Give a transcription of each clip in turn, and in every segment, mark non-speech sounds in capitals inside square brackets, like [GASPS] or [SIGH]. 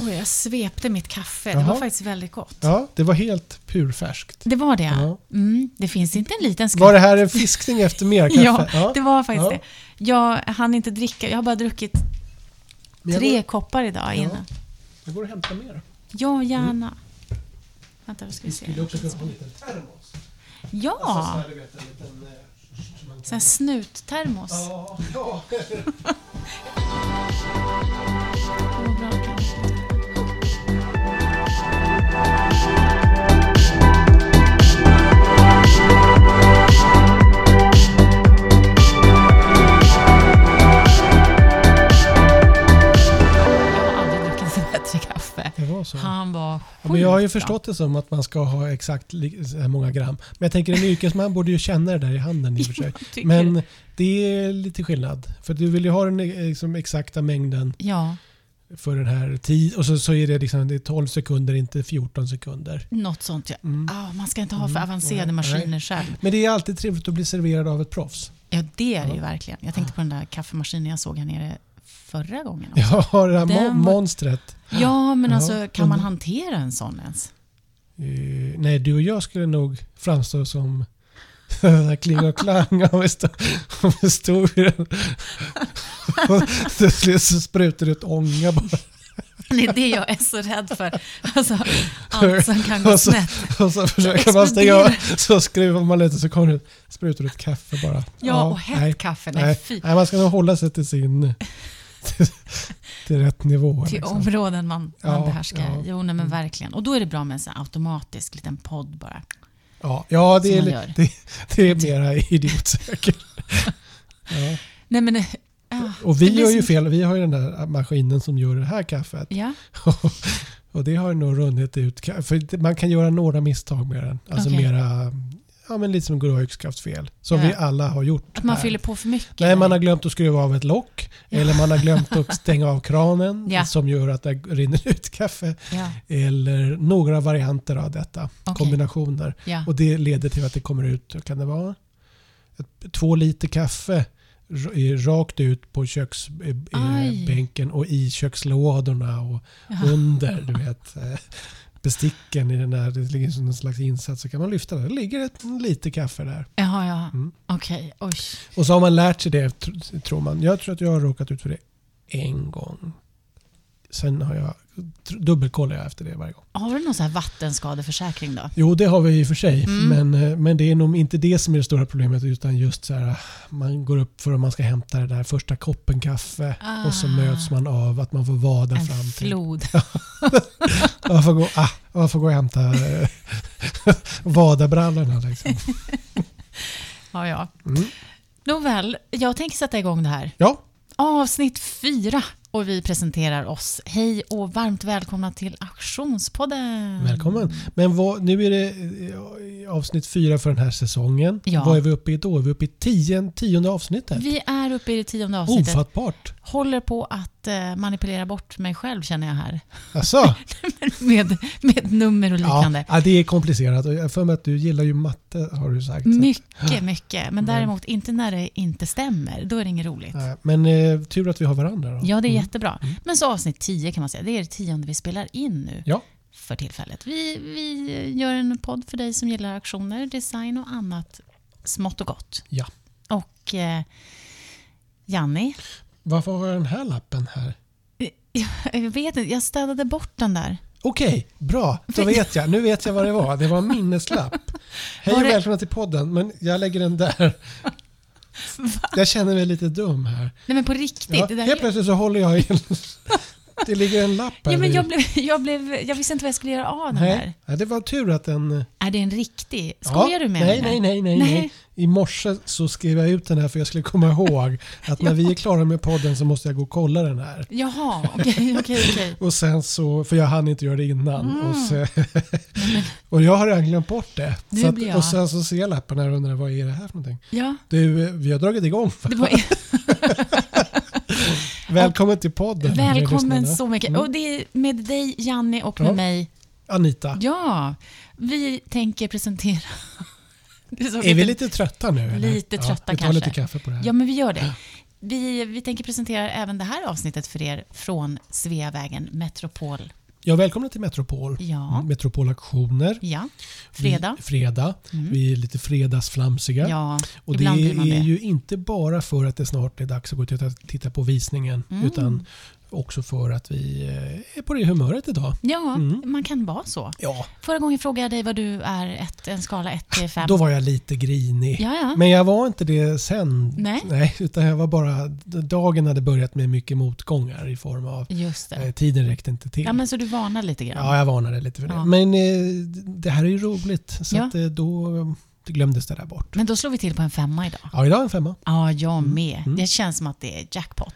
Och jag svepte mitt kaffe. Det Jaha. var faktiskt väldigt gott. Ja, det var helt purfärskt. Det var det. Ja. Mm, det finns inte en liten skatt. Var det här en fiskning efter mer [LAUGHS] kaffe? Ja, det var faktiskt Ja. det. Jag hann inte dricka. Jag har bara druckit tre går- koppar idag innan. Jag går och hämtar mer. Ja, gärna. Vänta, vad ska vi se? Skulle också kunna ha en liten termos. Ja, Alltså, så här, en liten, eh, snuttermos. Ja, ja. [LAUGHS] var så. Han var Ja, men jag har ju sjukt förstått det som att man ska ha exakt många gram. Men jag tänker en yrkesman borde ju känna det där i handen i och för sig. Men det är lite skillnad. För du vill ju ha den eh, liksom, exakta mängden Ja, för den här tid och så, så är det liksom det är 12 sekunder, inte 14 sekunder. något sånt. Ja. Mm. Ah, man ska inte ha för Mm, avancerade nej, maskiner nej. själv. Men det är alltid trevligt att bli serverad av ett proffs. Ja, det är det ju Ja. verkligen. Jag tänkte på den där kaffemaskinen jag såg här nere förra gången. också. Har det här Den monstret. Ja, men Ja, alltså kan man hantera en sån ens? Eh, nej, du och jag skulle nog framstå som [LAUGHS] kling och klang om vi den. Och Till slut sprutar det ut ånga bara. Det är det jag är så rädd för. Alltså, allt som kan gå Och så- snett. Och så försöker man stänga av, så skruvar man lite så kommer det ut, sprutar ut kaffe bara. Ja, och hett kaffe. Nej, Nej, fy. nej, man ska nog hålla sig till sin till, till rätt nivå. Till liksom. områden man, man Ja, behärskar. ja. Jo, nej, men Mm. verkligen. Och då är det bra med en sån automatisk liten podd bara. Ja, ja det, är, det, det är [LAUGHS] mera idiotsäkert. [LAUGHS] ja. Nej, men... Ja, Och det vi blir gör ju som- fel, vi har ju den där maskinen som gör det här kaffet. Ja, [LAUGHS] och det har nog runnit ut. För man kan göra några misstag med den. Alltså Okej. mera, ja men lite som Gråhögskraftfel. Som Ja. vi alla har gjort. att man här. fyller på för mycket. Nej, man har glömt att skruva av ett lock. Ja. Eller man har glömt att [LAUGHS] stänga av kranen Ja. som gör att det rinner ut kaffe. Eller några varianter av detta. Okej. Kombinationer. Och det leder till att det kommer ut, kan det vara, ett, två liter kaffe rakt ut på Aj. köksbänken och i kökslådorna och Jaha. under du vet, [LAUGHS] besticken i den där, det ligger som en slags insats så kan man lyfta det. Det ligger ett liter kaffe där. Jaha, ja. Mm. Okej, oj. Och så har man lärt sig det tr- tror man. Jag tror att jag har råkat ut för det en gång. Sen har jag dubbelkollar jag efter det varje gång. Har du någon sån här vattenskadeförsäkring då? Jo, det har vi i och för sig. Mm. Men, eh, men det är nog inte det som är det stora problemet utan just så här, man går upp för att man ska hämta det där första koppen kaffe och så Ah. möts man av att man får vada En fram till... flod. [LAUGHS] Man får gå, ah, man får gå och hämta eh, [LAUGHS] vadabrallorna liksom. [LAUGHS] Ja, ja. Mm. Nåväl, jag tänker sätta igång det här. Ja, Avsnitt fyra och vi presenterar oss. Hej och varmt välkomna till Auktionspodden. välkommen. Men vad, nu är det eh, avsnitt fyra för den här säsongen. Ja. Vad är vi uppe i då? Är vi uppe i tio, tionde avsnittet? Vi är uppe i det tionde avsnittet. Ofattbart. Håller på att eh, manipulera bort mig själv känner jag här. Alltså, [LAUGHS] med, med nummer och liknande. ja, det är komplicerat. Jag för mig att du gillar ju matte har du sagt. så- Mycket, mycket. Men Mm. däremot inte när det inte stämmer. Då är det inget roligt. Nej, Men eh, tur att vi har varandra då. Ja, det är Mm. jättebra. Men så avsnitt 10 kan man säga. Det är det tionde vi spelar in nu. Ja. För tillfället. Vi, vi gör en podd för dig som gillar auktioner, design och annat smått och gott. Ja. Och eh, Janni, Varför har jag den här lappen här? jag vet inte, jag städade bort den där. Okej, bra. Då vet jag. Nu vet jag vad det var. Det var en [LAUGHS] minneslapp. Hej och det- välkomna till podden. Men jag lägger den där. [LAUGHS] Jag känner mig lite dum här. Nej men på riktigt. Ja, helt plötsligt så håller jag i en... [LAUGHS] Det ligger en lapp här. ja, men jag, blev, jag, blev, jag visste inte vad jag skulle göra av den Nej, ja, det var tur att den... Är det en riktig? Skojar Ja, du med nej, mig? nej, nej, nej, Nej. I morse så skrev jag ut den här för jag skulle komma ihåg att när vi är klara med podden så måste jag gå och kolla den här. Jaha, okej, okej, okej. [LAUGHS] Och sen så, för jag hann inte göra det innan. Mm. Och, så, [LAUGHS] och jag har redan glömt bort det. Nu Så att, blir jag- Och sen så ser jag lappen här och undrar vad är det här för någonting. Ja, Du, vi har dragit igång. det var, [LAUGHS] Välkommen till podden. välkommen så mycket. Mm. Och det är med dig, Janni, och med Ja. mig. Anita, Ja, vi tänker presentera... Så är vi lite trötta nu? Eller? Lite trötta ja, vi tar kanske. lite kaffe på det här. Ja, men vi gör det. vi, vi tänker presentera även det här avsnittet för er från Sveavägen Metropol. Ja, välkomna till Metropol. Ja. Metropolaktioner. Ja, fredag. Vi, fredag. Vi är lite fredagsflamsiga. Ja, Och det är det. ju inte bara för att det snart är dags att gå och titta, titta på visningen. Mm. Utan också för att vi eh, är på det humöret idag. Ja, Mm. man kan vara så. Ja, Förra gången frågade jag dig vad du är, ett, en skala 1 till 5. då var jag lite grinig. Ja, ja. Men jag var inte det sen. Nej. utan jag var bara... Dagen hade börjat med mycket motgångar i form av... Det. Eh, tiden räckte inte till. Ja, men så du varnar lite grann? Ja, jag varnade lite för det. Ja. Men eh, det här är ju roligt. Så att, eh, då eh, glömdes det där bort. Men då slår vi till på en femma idag. Ja, idag en femma. Ja, jag med. Mm. Det känns som att det är jackpot.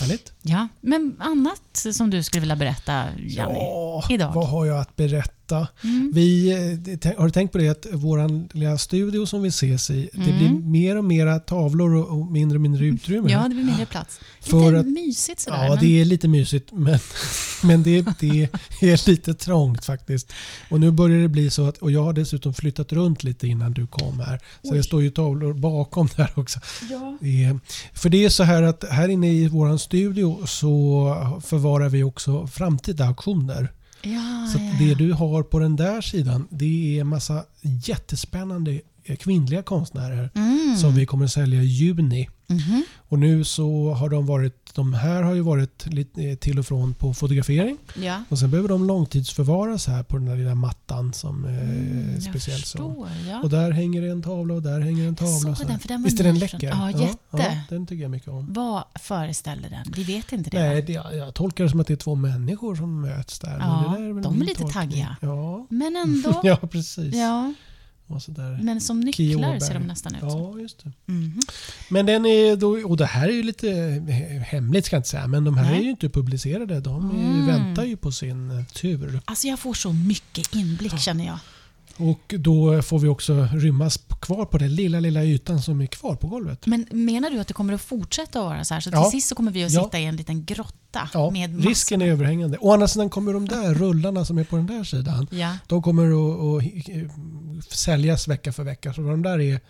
Härligt. Ja, men annat som du skulle vilja berätta, Janni? Ja, idag. vad har jag att berätta? Mm. Vi, eh, har du tänkt på det att vår lilla studio som vi ses i, det Mm. blir mer och mer tavlor och, mindre och mindre utrymme. Ja, det blir mindre plats. Lite För att- mysigt sådär. Ja, men... det är lite mysigt men, [LAUGHS] men det, det är lite trångt faktiskt. Och nu börjar det bli så att, och jag har dessutom flyttat runt lite innan du kom här. Så Oj. det står ju tavlor bakom [LAUGHS] där också. Ja. Det För det är så här att här inne i våran studio så förvarar vi också framtida auktioner. Ja, Så ja, att det ja. du har på den där sidan det är massa jättespännande kvinnliga konstnärer Mm. som vi kommer att sälja i juni. Mhm. Och nu så har de varit, de här har ju varit lite eh, till och från på fotografering. Ja. Och sen behöver de långtidsförvaras här på den där lilla mattan som är Mm, speciell. Så. förstår. Ja. Och där hänger en tavla och där hänger en tavla. så den, för den Visst är den läcker? Ja, jätte. Ja, den tycker jag mycket om. Vad föreställer den? Vi vet inte det. Nej, det, jag tolkar det som att det är två människor som möts där. Ja, där väl de är lite tolkning. taggiga. Ja. Men ändå. [LAUGHS] ja, precis. ja. Och så där. Men som nycklar ser de nästan ut. Ja, just det. Mhm. Men den är då, och det här är ju lite hemligt ska jag inte säga, men de här Nej. är ju inte publicerade. De Mm. väntar ju på sin eh, tur. Alltså jag får så mycket inblick känner jag. Och då får vi också rymmas kvar på den lilla, lilla ytan som är kvar på golvet. Men menar du att det kommer att fortsätta vara så här? Så till Ja. sist så kommer vi att Ja. sitta i en liten grotta Ja, med massor. risken är överhängande. Å andra sidan kommer de där rullarna som är på den där sidan, Ja. de kommer att, att eh, säljas vecka för vecka. Så de där är,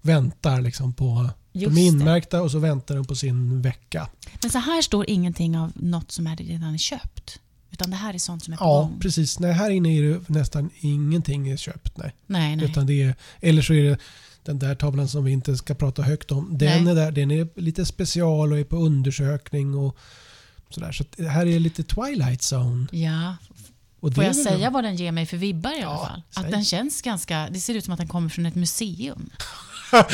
väntar liksom på... Just de det. är inmärkta och så väntar de på sin vecka. Men så här står ingenting av något som är redan köpt. Utan det här är sånt som är på Ja, gång. precis. Nej, här inne är det nästan ingenting är köpt. Nej. Nej, nej. Utan det är, eller så är det den där tavlan som vi inte ska prata högt om. Den Nej. är, där, den är lite special och är på undersökning. och sådär. Så det här är lite Twilight Zone. Ja. Och Får jag säga vad den ger mig för vibbar i alla Ja, fall? säg. Att den känns ganska... Det ser ut som att den kommer från ett museum. [LAUGHS]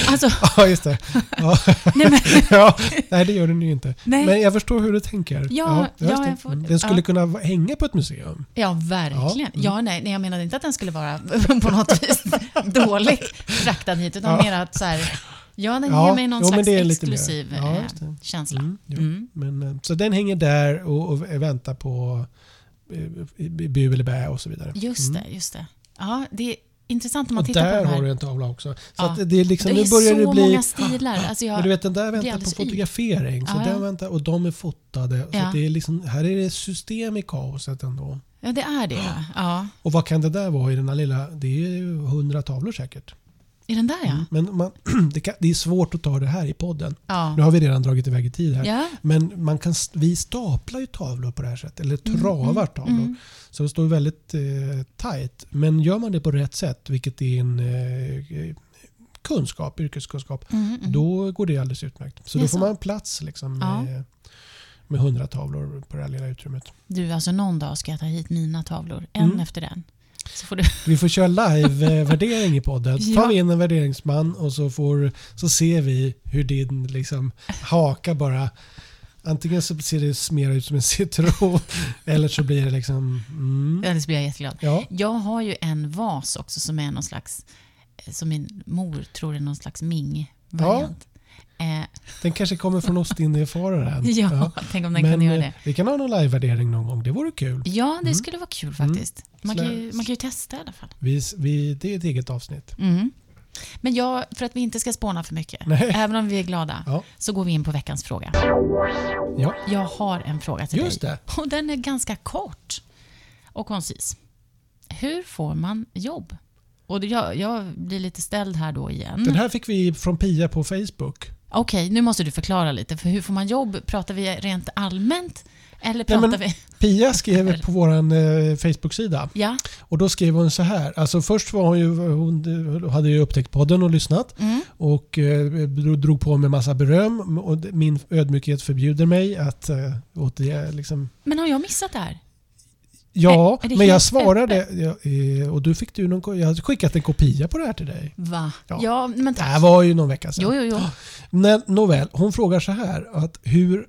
Alltså, Ja, just det. Ja. [LAUGHS] nej men, [LAUGHS] ja, nej, det gör den ju inte. Nej. Men jag förstår hur du tänker. Ja, ja, jag får-. Den skulle ja. kunna hänga på ett museum. ja, verkligen. Ja, Ja, mm. nej, nej, jag menade inte att den skulle vara på något vis dåligt fraktad hit, utan Ja. mer att så här, ja, den Ja, ger mig någon jo, slags exklusiv Ja, eh, känsla. Mm. Mm. Men, eh, så den hänger där och, och väntar på bu eller bä och så vidare. Just Mm. det, just det. Ja, det är intressant när man Och tittar där på de har här. du en tavla också. Så Ja. det är liksom, det nu är börjar så det bli... många stilar. Alltså Men jag, du vet den där väntar på fotografering. Så Ja, den väntar, och de är fotade. Så det är liksom, här är det system i kaoset ändå. ja, det är det. Ja. Och vad kan det där vara i den här lilla? Det är ju hundra tavlor säkert. Är den där ja? Mm. Men man, [CLEARS THROAT] det, kan, det är svårt att ta det här i podden. Nu Ja. har vi redan dragit iväg i tid här. ja. Men man kan, vi staplar ju tavlor på det här sättet. Eller travar tavlor. Mm. Så det står väldigt eh, tajt. Men gör man det på rätt sätt, vilket är en eh, kunskap, yrkeskunskap, Mm, mm. då går det alldeles utmärkt. Så då får så. man plats liksom, Ja. med, med 100 tavlor på det här lilla utrymmet. Du, alltså någon dag ska jag ta hit mina tavlor, en Mm. efter en. Får du... Vi får köra live-värdering i podden. Ja. tar vi in en värderingsman och så, får, så ser vi hur din liksom, haka bara Antingen så ser det mer ut som en citron [LAUGHS] eller så blir det liksom... Mm, Eller så blir jag jätteglad. ja. Jag har ju en vas också som är någon slags, eh, som min mor tror är någon slags Ming-variant. Eh, Den kanske kommer från ostinnefararen. [LAUGHS] ja, tänk om den kan göra eh, det. vi kan ha någon live-värdering någon gång. Det vore kul. Ja, det Mm. skulle vara kul faktiskt. Man, kan ju, man kan ju testa i alla fall. Vi, vi, det är ett eget avsnitt. Mm. Men jag, för att vi inte ska spåna för mycket, Nej. även om vi är glada, Ja. så går vi in på veckans fråga. Ja, Jag har en fråga till just dig. det. Och den är ganska kort och koncis. Hur får man jobb? Och jag, jag blir lite ställd här då igen. Den här fick vi från Pia på Facebook. Okej, nu måste du förklara lite. För hur får man jobb? Pratar vi rent allmänt? Eller Nej, pratar men- vi... Pia skrev på vår eh, Facebook-sida Ja. och då skrev hon så här. Alltså först var hon ju, hon hade ju upptäckt podden och lyssnat Mm. och eh, drog- på med massa beröm och min ödmjukhet förbjuder mig att eh, återge liksom Men har jag missat det här? Ja, det men jag svarade ja, eh, och du fick du någon, jag hade skickat en kopia på det här till dig. Va? Ja. Ja, men Det tack. här var ju någon vecka sedan. Jo, jo, jo. Men, nåväl, hon frågar så här att hur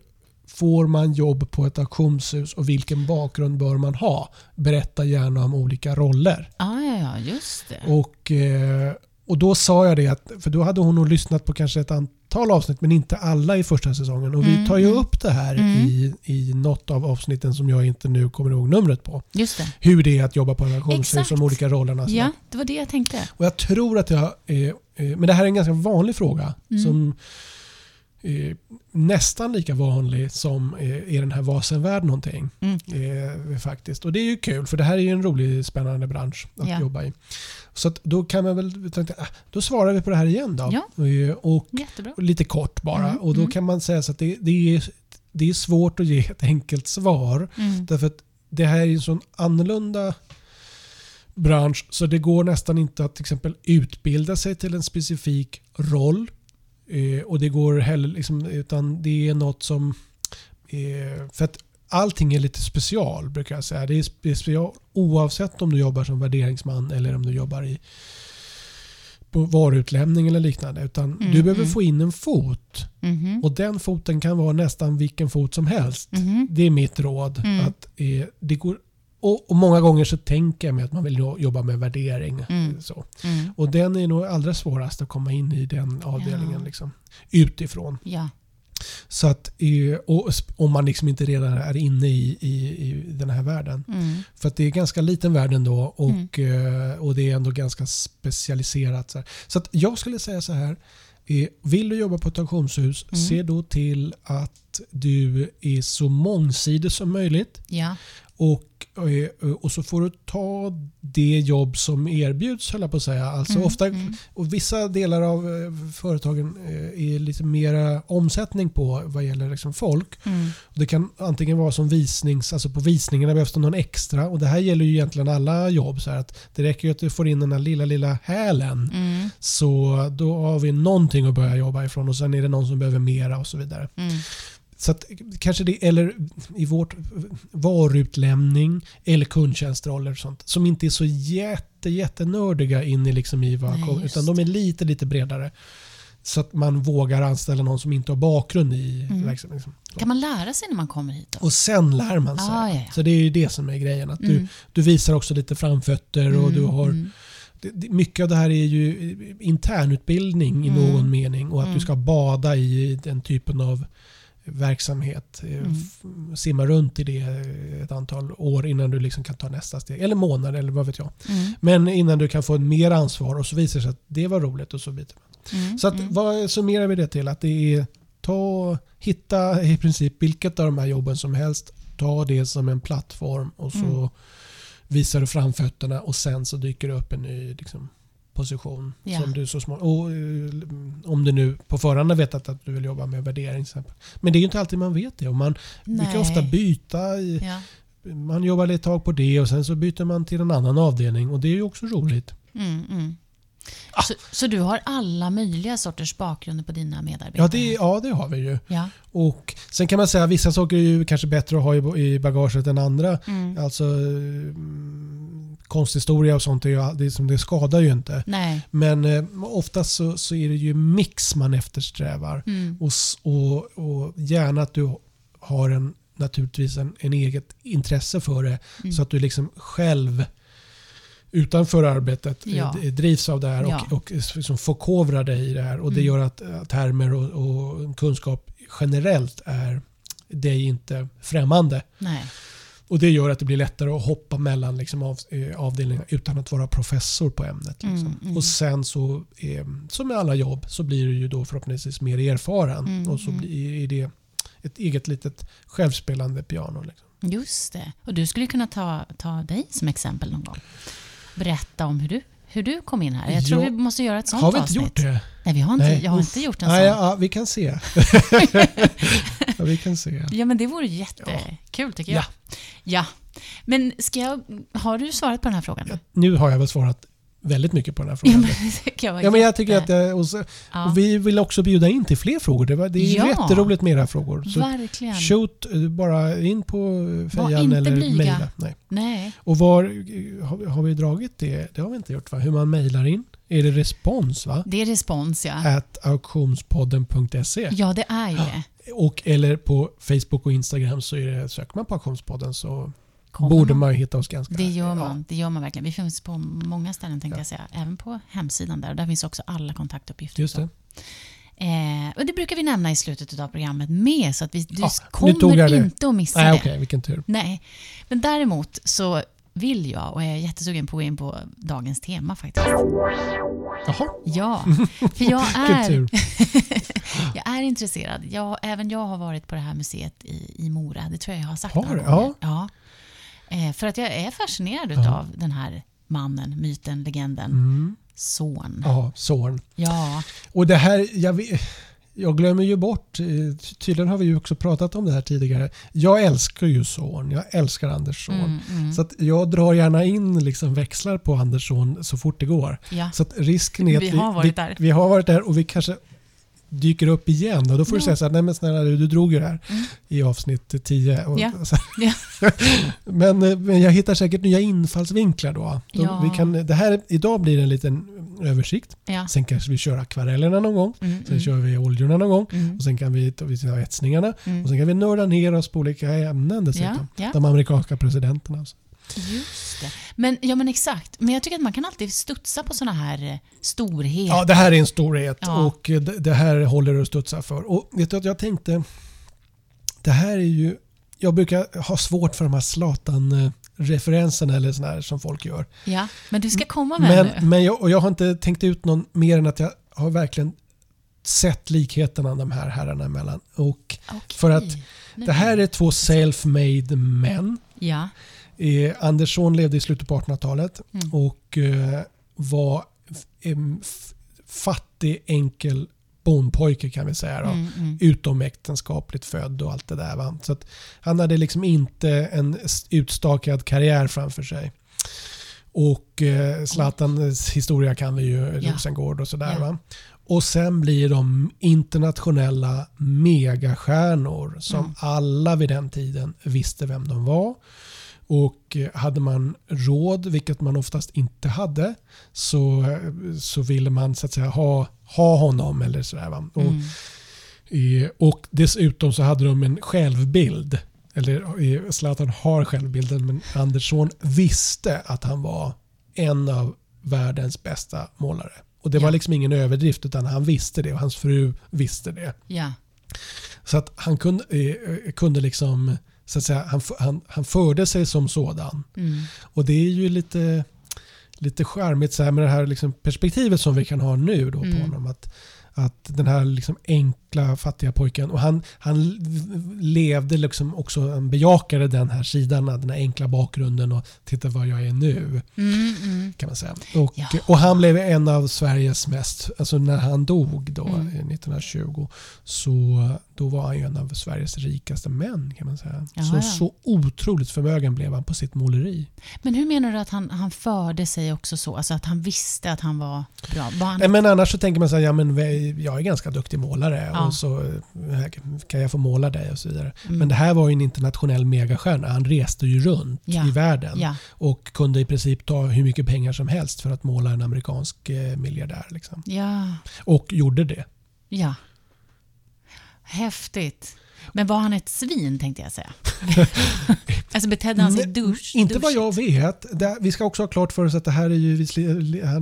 får man jobb på ett auktionshus och vilken bakgrund bör man ha? Berätta gärna om olika roller. Ja, ja, ja, just det. Och, eh, och då sa jag det att, för då hade hon nog lyssnat på kanske ett antal avsnitt men inte alla i första säsongen. Och vi Mm, tar ju mm. upp det här Mm. i, i något av avsnitten som jag inte nu kommer ihåg numret på. Just det. Hur det är att jobba på en auktionshus, de olika rollerna. Ja, det var det jag tänkte. Och jag tror att jag, eh, eh, men det här är en ganska vanlig fråga Mm. som eh, nästan lika vanlig som eh, är den här vad sen värd någonting. Mm. Eh, faktiskt. Och det är ju kul för det här är ju en rolig spännande bransch att Ja. jobba i. Så då kan man väl, vi tänkte, ah, då svarar vi på det här igen då. Ja. Eh, Och, och lite kort bara. Mm, Och då mm. kan man säga så att det, det, är, det är svårt att ge ett enkelt svar. Mm. Därför att det här är en sån annorlunda bransch så det går nästan inte att till exempel utbilda sig till en specifik roll. Eh, och det går heller liksom, utan det är något som... Eh, för att allting är lite special brukar jag säga. Det är spe- special oavsett om du jobbar som värderingsman eller om du jobbar i på varuutlämning eller liknande. Utan Mm, du behöver mm. få in en fot. Mhm. Och den foten kan vara nästan vilken fot som helst. Mhm. Det är mitt råd. Mm. Att, eh, det går, och, och Många gånger så tänker jag mig att man vill jo- jobba med värdering. Mm. Så. Mm. Och den är nog allra svårast att komma in i den avdelningen Ja. liksom, utifrån. Ja. Så att, eh, och, om man liksom inte redan är inne i, i, i den här världen. Mm. För att det är ganska liten värld ändå och, eh, och det är ändå ganska specialiserat. Så, så att jag skulle säga så här. eh, Vill du jobba på ett auktionshus, Mm. se då till att du är så mångsidig som möjligt. Ja. Och, och så får du ta det jobb som erbjuds, höll jag på att säga. Alltså Mm, ofta, mm. och vissa delar av eh, företagen eh, är lite mera omsättning på vad gäller liksom folk. Mm. Det kan antingen vara som visnings, alltså på visningarna behövs det någon extra. Och det här gäller ju egentligen alla jobb. Så att det räcker ju att du får in den här lilla, lilla hälen. Mm. Så då har vi någonting att börja jobba ifrån och sen är det någon som behöver mera och så vidare. Mm. Så att kanske det, eller i vårt varuutlämning eller kundtjänstroller och sånt som inte är så jätte, jättenördiga in i, liksom i vad, Nej, utan de är lite, lite bredare. Så att man vågar anställa någon som inte har bakgrund i Mm. verksamheten. Kan man lära sig när man kommer hit? Då? Och sen lär man sig. Ah, ja, ja. Så det är ju det som är grejen. Att du, Mm. du visar också lite framfötter och du Mm, har mm. mycket av det här är ju internutbildning i Mm. någon mening och att Mm. du ska bada i den typen av verksamhet. eh, Mm. Simma runt i det ett antal år innan du liksom kan ta nästa steg. Eller månader eller vad vet jag. Mm. Men innan du kan få mer ansvar och så visar det sig att det var roligt och så vidare. Mm. Så att, mm. vad summerar vi det till? Att det är ta, hitta i princip vilket av de här jobben som helst. Ta det som en plattform och så Mm. visar du framfötterna och sen så dyker det upp en ny liksom, position. Ja. Som du så små, och, eh, om du nu på förhand har vetat att du vill jobba med värdering. Men det är ju inte alltid man vet det. Och man Nej. ofta byta. I, Ja. Man jobbar ett tag på det och sen så byter man till en annan avdelning och det är ju också roligt. Mm, mm. Ah. Så, så du har alla möjliga sorters bakgrunder på dina medarbetare? Ja det, ja, det har vi ju. Ja. Och sen kan man säga att vissa saker är ju kanske bättre att ha i, i bagaget än andra. Mm. Alltså mm, konsthistoria och sånt är ju, det, som det skadar ju inte. Nej. Men eh, oftast så, så är det ju mix man eftersträvar. Mm. Och, och, och gärna att du har en, naturligtvis en, en eget intresse för det. Mm. Så att du liksom själv utanför arbetet eh, Ja. drivs av det här Ja. och, och förkovrar dig i det här. Och det Mm. gör att, termer och, och kunskap generellt är dig inte främmande. Nej. Och det gör att det blir lättare att hoppa mellan liksom av, eh, avdelningar utan att vara professor på ämnet. Liksom. Mm, mm. Och sen så, eh, som med alla jobb, så blir du ju då förhoppningsvis mer erfaren. Mm, och så mm. blir det ett eget litet självspelande piano. Liksom. Just det. Och du skulle kunna ta, ta dig som exempel någon gång. Berätta om hur du, hur du kom in här? Jag tror Ja. vi måste göra ett sånt Har vi inte avsnitt. gjort det? Nej, vi har inte, Nej, jag har uff. inte gjort en Nej, sån. ja, vi kan se. [LAUGHS] ja, vi kan se. Ja, men det vore jättekul tycker jag. Ja. Ja. Men ska jag, har du svarat på den här frågan? Ja, nu har jag väl svarat väldigt mycket på den här Ja, frågan. men, jag var Ja, men jag tycker att det, och, så, Ja, och vi vill också bjuda in till fler frågor. Det, var, det är Ja. jätteroligt med era frågor. Så verkligen. shoot eh, bara in på fejan inte eller mejla. Nej. Nej. Och var eh, har, vi- har vi dragit det? Det har vi inte gjort va? Hur man mejlar in? Är det respons va? Det är respons, ja. At auktionspodden.se Ja, det är ju det. och eller på Facebook och Instagram så är det, söker man på auktionspodden så Kommer borde man- ju hitta oss ganska Det gör ja. man. Det gör man verkligen. Vi finns på många ställen tänkte Ja. jag säga. Även på hemsidan där. Och där finns också alla kontaktuppgifter. Just det. Eh, och det brukar vi nämna i slutet av programmet med. Så att vi, du Ja, kommer inte att missa Nej det. okej, vilken tur. Nej. Men däremot så vill jag och jag är jättesugen på att gå in på dagens tema faktiskt. Jaha, Ja, [LAUGHS] för jag är, [LAUGHS] jag är intresserad. Jag, även jag har varit på det här museet i, i Mora. Det tror jag jag har sagt Har några gånger. Ja. Eh, för att jag är fascinerad Ja. av den här mannen, myten, legenden, Mm. son. Ja, Zorn. Ja, Och det här, jag, vet- jag glömmer ju bort, eh, tydligen har vi ju också pratat om det här tidigare. Jag älskar ju Zorn, jag älskar Anders Zorn. mm, mm. Så att jag drar gärna in liksom växlar på Anders Zorn så fort det går. ja. Så att risken är att Vi vi, har varit vi, där. vi har varit där och vi kanske dyker upp igen och då får du Ja. säga så här, nej men snälla du, du drog ju det här Mm. i avsnitt 10. Och, Ja. så, Ja. [LAUGHS] men, eh, men jag hittar säkert nya infallsvinklar då. då vi kan, det här, idag blir det en liten översikt. Sen kanske vi kör akvarellerna någon gång. Mm, Sen mm, kör vi oljorna någon gång. mm, Och sen kan vi ta etsningarna. mm. Och sen kan vi nörda ner oss på olika ämnen dessutom. De amerikanska presidenterna. alltså. Just det. Men, ja, men exakt. Men jag tycker att man kan alltid studsa på såna här eh, storheter. Ja, det här är en storhet Ja. och eh, det, det här håller det att studsa för. Och vet du att jag tänkte, det här är ju, jag brukar ha svårt för de här Zlatan-referenserna eller såna här som folk gör. Ja, men du ska komma med nu. Men, men jag, och jag har inte tänkt ut någon mer än att jag har verkligen sett likheterna de här herrarna emellan. Och Okej. för att Nu- det här är två self-made män. Ja. Eh, Andersson levde i slutet på 1800-talet Mm. och eh, var f- fattig, enkel bondpojke kan vi säga. Då. Mm, mm. Utomäktenskapligt född och allt det där. Va? Så att han hade liksom inte en utstakad karriär framför sig. Och eh, Zlatans historia kan vi ju, Ja. Rosengård och sådär. Ja. Va? Och sen blir de internationella megastjärnor som Mm. alla vid den tiden visste vem de var. Och eh, hade man råd, vilket man oftast inte hade, så, så ville man så att säga ha, ha honom. Eller sådär, va? Och, Mm. eh, och dessutom så hade de en självbild. Eller eh, Zlatan har självbilden, men Andersson visste att han var en av världens bästa målare. Och det Ja. var liksom ingen överdrift utan han visste det och hans fru visste det. Ja. Så att han kunde, eh, kunde liksom, så att säga, han, han, han förde sig som sådan. Mm. Och det är ju lite, lite charmigt så här med det här liksom perspektivet som vi kan ha nu då på Mm. honom. Att, att den här liksom enkla fattiga pojken, och han, han levde liksom också, han bejakade den här sidan, den här enkla bakgrunden och titta vad jag är nu. Mm, mm. kan man säga. Och, Ja. och han blev en av Sveriges mest, alltså när han dog då Mm. eh, 1920 så då var han ju en av Sveriges rikaste män kan man säga. Så, ja. så otroligt förmögen blev han på sitt måleri. Men hur menar du att han, han förde sig också så? Alltså att han visste att han var bra? Var han men annars så tänker man så här, ja men jag är ganska duktig målare Ja. och så eh, kan jag få måla dig och så vidare. Mm. Men det här var ju en internationell megastjärna. Han reste ju runt Ja. i världen och kunde i princip ta hur mycket pengar som helst för att måla en amerikansk eh, miljardär. Liksom. Och gjorde det. ja. Häftigt. Men var han ett svin tänkte jag säga? [LAUGHS] alltså betedde han sig dusch? Inte vad jag duschigt? vet. Det, vi ska också ha klart för oss att det här är ju, han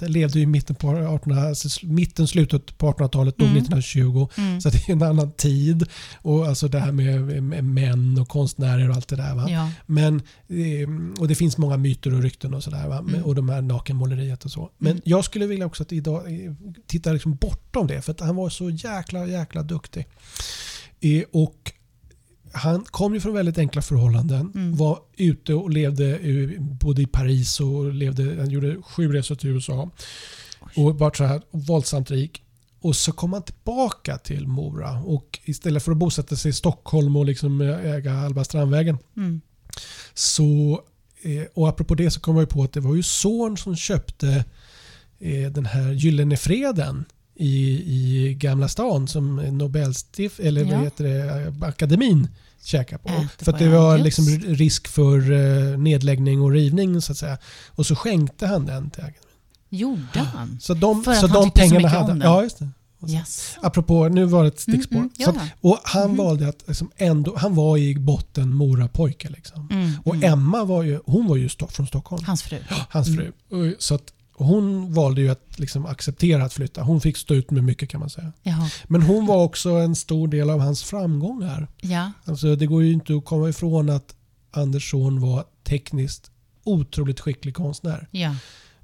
levde ju i mitten på 1800, alltså mitten, slutet på 1800-talet, dog Mm. 1920. Mm. Så det är en annan tid. Och alltså det här med, med män och konstnärer och allt det där. Va? Ja. Men, eh, och det finns många myter och rykten och sådär. Va? Men- Mm. Och de här nakenmåleriet och så. Men Mm. jag skulle vilja också att idag eh, titta liksom bortom det. För att han var så jäkla, jäkla duktig. Eh, Och han kom ju från väldigt enkla förhållanden. Mm. Var ute och levde både i Paris och levde, han gjorde sju resor till USA. Och var så här våldsamt rik. Och så kom han tillbaka till Mora och istället för att bosätta sig i Stockholm och liksom äga halva Strandvägen Mm. så, eh, och apropå det så kom jag på att det var ju son som köpte eh, den här Gyllene Freden i, i Gamla stan som Nobelstift, eller Ja. vad heter det, akademin käkar på. Det för att det var liksom risk för eh, nedläggning och rivning så att säga. Och så skänkte han den till akademin. Gjorde han? Så de, För att så han de så pengarna mycket hade han. Ja, just det. Yes. Apropå, nu var det ett stickspår. Mm, mm, så att, och han Mhm. valde att liksom ändå, han var i botten Morapojke liksom. Mm, Och mm. Emma var ju, hon var ju från Stockholm, Hans fru. hans fru. Och Så att hon valde ju att liksom acceptera att flytta. Hon fick stå ut med mycket kan man säga. Jaha. Men hon var också en stor del av hans framgångar. Ja. Alltså det går ju inte att komma ifrån att Anders son var tekniskt otroligt skicklig konstnär. Ja.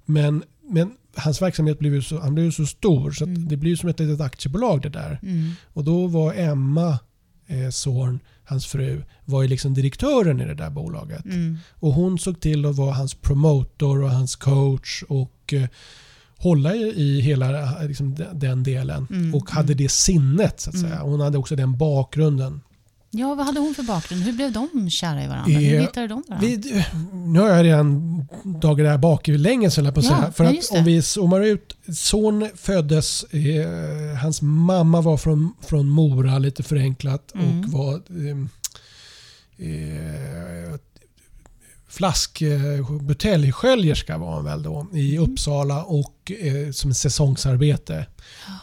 Men, men hans verksamhet blev ju så, han blev så stor så Mm. det blir som ett litet aktiebolag det där. Mm. Och då var Emma, eh, son, hans fru, var ju liksom direktören i det där bolaget. Mm. Och hon såg till att vara hans promotor och hans coach och eh, hålla i, i hela eh, liksom, de- den delen. Mm, Och hade det sinnet så att Mm. säga. Hon hade också den bakgrunden. Ja, vad hade hon för bakgrund? Hur blev de kära i varandra? Eh, Hur hittade de varandra? Vi, nu har jag redan dragit det här bak i länge så jag på att Ja, säga. För att om vi zoomar ut. Son föddes, eh, hans mamma var från, från Mora lite förenklat och Mm. var eh, eh, flask eh, buteljsköljerska var hon väl då i Mm. Uppsala och eh, som säsongsarbete.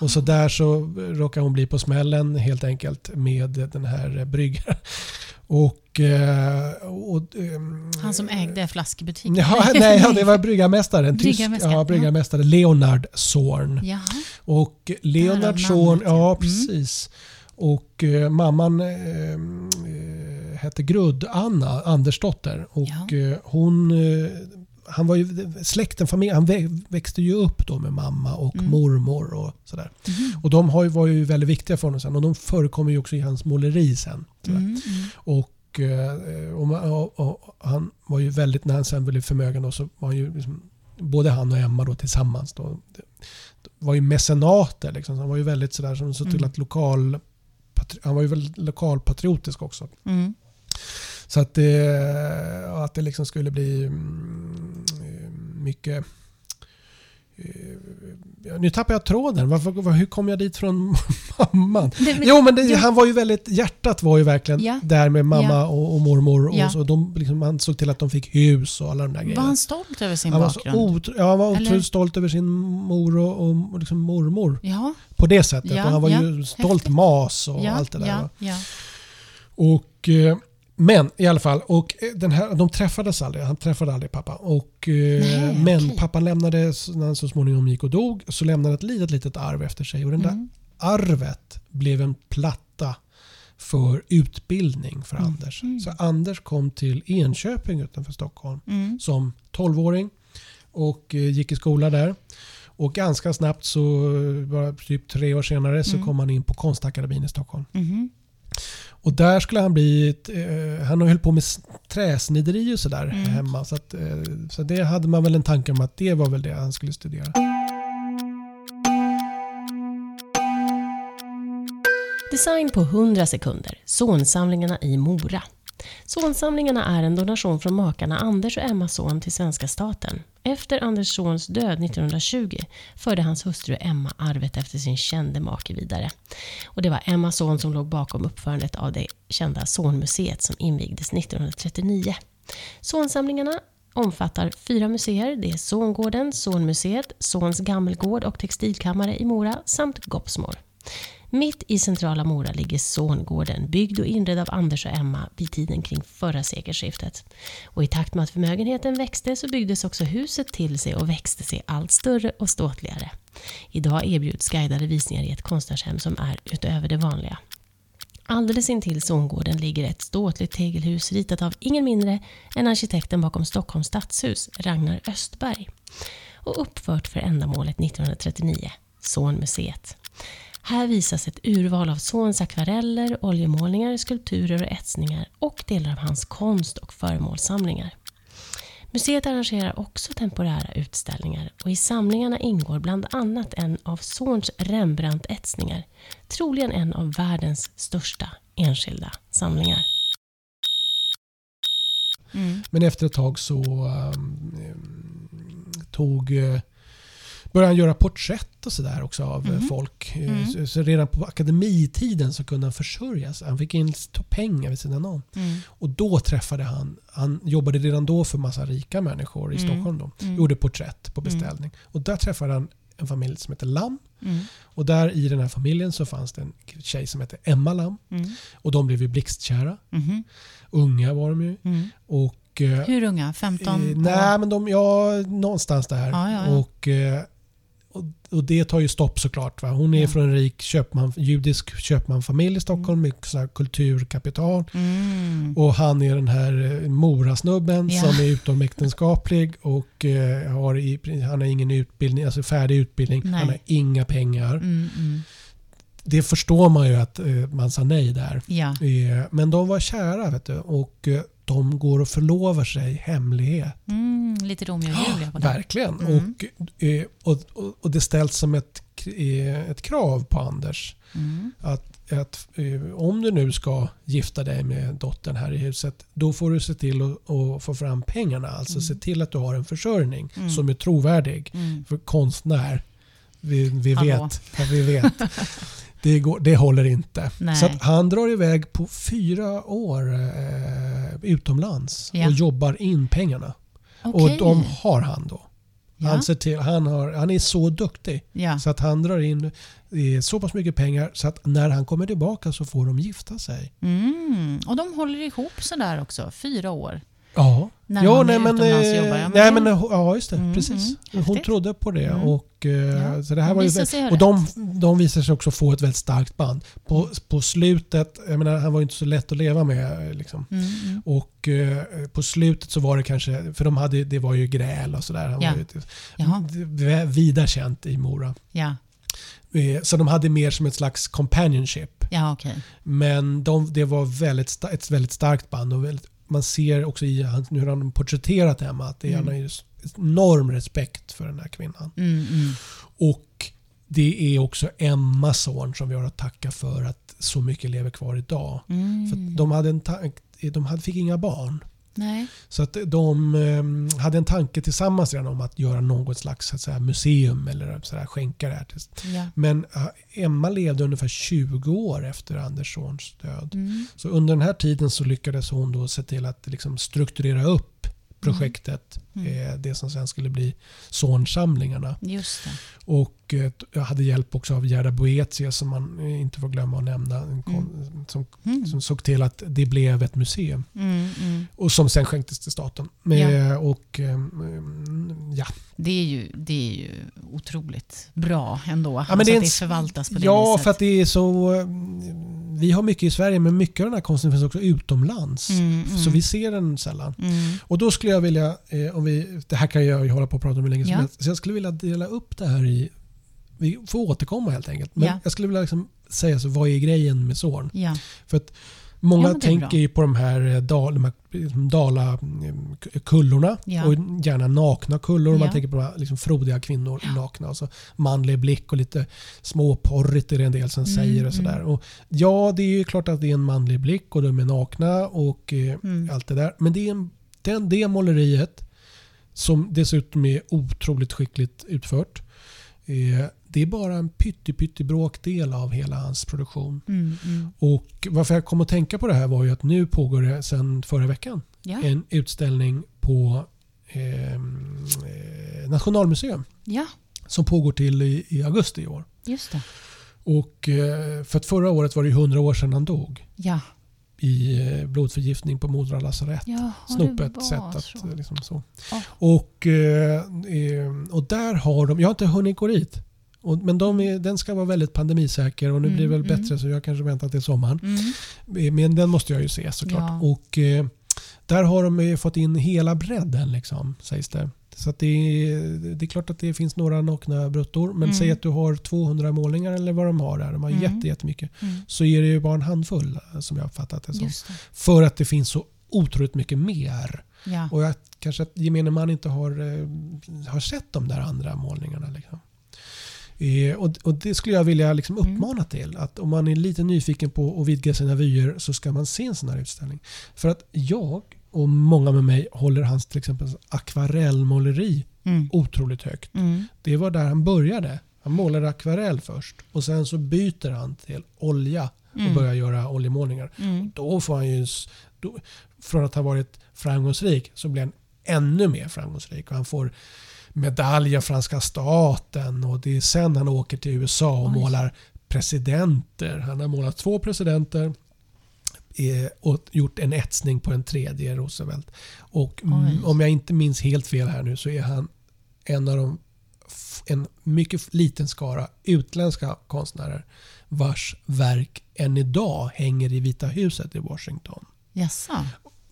Och så där så råkade hon bli på smällen helt enkelt med den här bryggan. [LAUGHS] Och, eh, och, ehm, Han som ägde flaskbutiken? Ja, nej, ja, det var [LAUGHS] bryggarmästaren. Tysk, Bryggarmästaren, ja, ja. bryggarmästare Leonard Zorn. Jaha. Och Leonard Zorn, ja. ja Mm. precis. Och eh, mamman eh, eh, hette Grudd-Anna Andersdotter. Och Ja. eh, hon, eh, han var ju släkten, familj, han vä- växte ju upp då med mamma och Mm. mormor och sådär. Mhm. Och de har ju, var ju väldigt viktiga för honom sen och de förekommer ju också i hans måleri sen. Mm, mm. Och, eh, och, och, och han var ju väldigt, när han sen blev förmögen då, så var han ju liksom, både han och Emma då tillsammans då, var ju mecenater. Liksom. Så Han var ju väldigt sådär som såg till Mm. att lokal han var ju väldigt lokalpatriotisk också. Mm. Så att det, att det liksom skulle bli mm, mycket eh, nu tappar jag tråden. Varför, var, hur kom jag dit från [LAUGHS] mamman? Det- Jo, men det, Ja. han var ju väldigt, hjärtat var ju verkligen Ja. där med mamma Ja. och, och mormor. Och Ja. så, de, liksom, han såg till att de fick hus och alla de där Var grejerna. han stolt över sin Han var, bakgrund? otro, ja, han var otroligt stolt över sin mor och, och, och liksom mormor på det sättet. Och han var ju stolt mas och allt det där. Och, eh, men i alla fall, och eh, den här, de träffades aldrig. Han träffade aldrig pappa. Och, eh, Nej, men okej. pappan lämnade, när han så småningom gick och dog, så lämnade ett litet, litet arv efter sig. Och den där Mm. arvet blev en platta för utbildning för Mm. Anders. Mm. Så Anders kom till Enköping utanför Stockholm Mm. som 12-åring och eh, gick i skola där. Och ganska snabbt, så bara typ tre år senare, så Mm. kom han in på Konstakademin i Stockholm. Och där skulle han bli, ett, eh, han höll på med träsnideri och sådär Mm. hemma. Så, att, eh, så det hade man väl en tanke om att det var väl det han skulle studera. Design på 100 sekunder. Sonsamlingarna i Mora. Sonsamlingarna är en donation från makarna Anders och Emma Son till svenska staten. Efter Anders Sons död 1920 förde hans hustru Emma arvet efter sin kände make vidare. Och det var Emma Son som låg bakom uppförandet av det kända Sonmuseet som invigdes 1939. Sonsamlingarna omfattar fyra museer. Det är Songården, Sonmuseet, Sons gammelgård och textilkammare i Mora samt Gopsmor. Mitt i centrala Mora ligger Zorngården byggd och inredd av Anders och Emma vid tiden kring förra sekelskiftet. Och i takt med att förmögenheten växte så byggdes också huset till sig och växte sig allt större och ståtligare. Idag erbjuds guidade visningar i ett konstnärshem som är utöver det vanliga. Alldeles intill Zorngården ligger ett ståtligt tegelhus ritat av ingen mindre än arkitekten bakom Stockholms stadshus, Ragnar Östberg. Och uppfört för ändamålet 1939, Sonmuseet. Här visas ett urval av Zorns akvareller, oljemålningar, skulpturer och etsningar och delar av hans konst och föremålssamlingar. Museet arrangerar också temporära utställningar och i samlingarna ingår bland annat en av Zorns Rembrandt-etsningar, troligen en av världens största enskilda samlingar. Mm. Men efter ett tag så um, tog uh, började han göra porträtt och sådär också av Mhm. folk. Eh, Mm. Så, så redan på akademitiden så kunde han försörja sig. Han fick in pengar vid sidan om. Mm. Och då träffade han, han jobbade redan då för massa rika människor i Mm. Stockholm. Då, Mm. Gjorde porträtt på beställning. Och där träffade han en familj som heter Lam. Mm. Och där i den här familjen så fanns det en tjej som hette Emma Lam. Mm. Och de blev ju blixtkära. Mhm. Unga var de ju. Mm. Och, eh, Hur unga? 15 eh, nej, men de, ja, någonstans där. Ja, ja, ja. Och, eh, och, och det tar ju stopp såklart. Va? Hon är Ja. från en rik köpman, judisk köpmanfamilj i Stockholm med så kulturkapital. Mm. Och han är den här eh, morasnubben Ja. som är utomäktenskaplig och eh, har i, han har ingen utbildning, alltså färdig utbildning. Nej. Han har inga pengar. Mm, mm. Det förstår man ju att eh, man sa nej där. Ja. Eh, men de var kära vet du, och eh, de går och förlovar sig i hemlighet. Mm, lite Romeo och Julia på det. Verkligen. Mm. Och, eh, och, och, och det ställs som ett, eh, ett krav på Anders Mm. att, att eh, om du nu ska gifta dig med dottern här i huset då får du se till att, att få fram pengarna. Alltså Mm. se till att du har en försörjning Mm. som är trovärdig. Mm. För konstnär, vi, vi vet. Ja, vi vet. [LAUGHS] Det, går, det håller inte. Nej. Så han drar iväg på fyra år eh, utomlands Ja. och jobbar in pengarna. Okej. Och de har han då. ja. Han, ser till, han, har, han är så duktig ja. så att han drar in eh, så pass mycket pengar så att när han kommer tillbaka så får de gifta sig. Mm. Och de håller ihop sådär också, fyra år. Ja, När ja han nej, är men, utomlands och jobbar. Ja, men nej, men, ja just det. Mm, precis. mm. Hon trodde på det. Mm. Och, eh, Ja. så det här var ju, och de, de visar sig också få ett väldigt starkt band. På, på slutet, jag menar, han var ju inte så lätt att leva med. Liksom. Mm, mm. Och eh, på slutet så var det kanske, för de hade, det var ju gräl och sådär. Han Ja. var ju Jaha. ett- vida känt i Mora. Ja, Eh, Så de hade mer som ett slags companionship. ja okej. Men de, det var väldigt, ett väldigt starkt band. Och väldigt, man ser också i hur han porträtterat Emma att det är, Mm. han har enorm respekt för den här kvinnan. Mm, mm. Och det är också Emmas son som vi har att tacka för att så mycket lever kvar idag. Mm. För de, hade en de hade, fick inga barn. Nej. Så att de eh, hade en tanke tillsammans redan om att göra något slags säga, museum eller så där, skänka det här till Ja. men eh, Emma levde ungefär 20 år efter Anders sons död. Mm. Så under den här tiden så lyckades hon då se till att liksom strukturera upp projektet. Mm. Eh, det som sen skulle bli sonsamlingarna. Och eh, jag hade hjälp också av Gerda Boetius som man eh, inte får glömma att nämna. Kon- som, Mm. som såg till att det blev ett museum. Mm, mm. Och som sen skänktes till staten. Med, Och mm, ja, Det, är ju, det är ju otroligt bra ändå. men alltså det att det förvaltas på det Ja, viset. för att det är så... Vi har mycket i Sverige men mycket av den här konsten finns också utomlands. Mm, mm. Så vi ser den sällan. Mm. Och då skulle jag vilja, eh, om vi, det här kan jag hålla på och prata om hur länge som Ja. helst. Så jag skulle vilja dela upp det här i, vi får återkomma helt enkelt. Men Ja. jag skulle vilja liksom säga så, vad är grejen med Zorn? Ja. För att många tänker ju på de här, eh, dal, de här liksom dala mm, k- kullorna och gärna nakna kullor. Man tänker på de här liksom frodiga kvinnor nakna. Och så manlig blick och lite småporrigt är det en del som Mm, säger. och sådär. Och Ja, det är ju klart att det är en manlig blick och de är nakna och eh, Mm. allt det där. Men det, är en, den, det måleriet som dessutom är otroligt skickligt utfört. Eh, det är bara en pytte bråkdel av hela hans produktion. Mm, mm. Och varför jag kom att tänka på det här var ju att nu pågår det sedan förra veckan Ja. en utställning på ehm, eh, Nationalmuseum ja, som pågår till i, i augusti i år. just det. Och eh, för att förra året var det ju 100 år sedan han dog Ja. I eh, blodförgiftning på Mora lasarett. Ja, Snopet sätt att så. liksom så. Ja. Och, eh, eh, och där har de, jag har inte hunnit gå dit. Och, men de är, den ska vara väldigt pandemisäker och nu Mm, blir det väl mm. bättre så jag kanske väntar till sommaren. Mm. Men den måste jag ju se såklart. Ja. Och där har de fått in hela bredden liksom, sägs det. Så att det, är, det är klart att det finns några nakna bruttor. Men Mm. säg att du har 200 målningar eller vad de har där. De har Mm. jätte, jättemycket. Mm. Så är det ju bara en handfull som jag har fattat det som. Det. För att det finns så otroligt mycket mer. Ja. Och jag, kanske att gemene man inte har, eh, har sett de där andra målningarna. Liksom. Eh, och, och det skulle jag vilja liksom Mm. uppmana till. Att om man är lite nyfiken på att vidga sina vyer så ska man se en sån här utställning. För att jag och många med mig håller hans till exempel akvarellmåleri Mm. otroligt högt. Mm. Det var där han började. Han målade akvarell först och sen så byter han till olja och Mm. börjar göra oljemålningar. Mm. Då får han ju, då, från att ha varit framgångsrik så blir han ännu mer framgångsrik. Och han får medalj av franska staten och det är sen han åker till USA och Oj. målar presidenter. Han har målat två presidenter och gjort en etsning på en tredje, Roosevelt. Och Oj. om jag inte minns helt fel här nu så är han en av de en mycket liten skara utländska konstnärer vars verk än idag hänger i Vita huset i Washington. Jaså?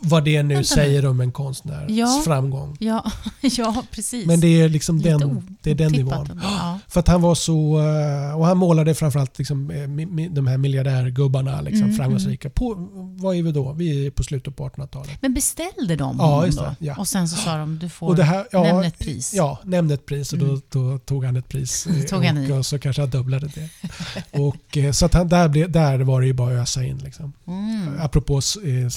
Vad det nu Vänta säger om en konstnärs Ja. framgång. Ja, [LAUGHS] ja, precis. Men det är liksom Lite den, det är den nivån. Ja. [GASPS] För att han var så... eh, Och han målade framförallt liksom, eh, de här miljardärgubbarna, liksom, Mm, framgångsrika. På, vad är vi då? Vi är på slutet på 1800-talet. Men beställde de Ja, just då? det, ja. Och sen så sa de du får Och här, ja, nämna ett pris. Ja, nämn ett pris och då, Mm. då tog han ett pris. [LAUGHS] Tog han i. och, och så kanske han dubblade det. [LAUGHS] och, eh, så att han, där, blev, där var det ju bara att ösa in. Liksom. Mm. Apropå eh,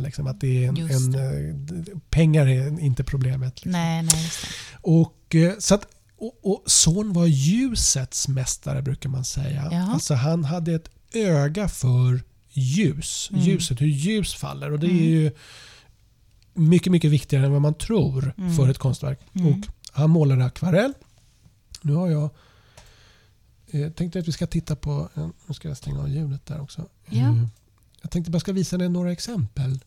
Zlatan-referenserna. Liksom, att det är en, en, eh, pengar är inte problemet. Liksom. Nej, nej. Och, eh, så att, och, och son var ljusets mästare brukar man säga. Ja. Alltså han hade ett öga för ljus. Mm. Ljuset, hur ljus faller. Och det är Mm. ju mycket, mycket viktigare än vad man tror Mm. för ett konstverk. Mm. Och han målade akvarell. Nu har jag eh, tänkte att vi ska titta på, eh, nu ska jag stänga av ljudet där också. Ja. Jag tänkte bara ska visa dig några exempel.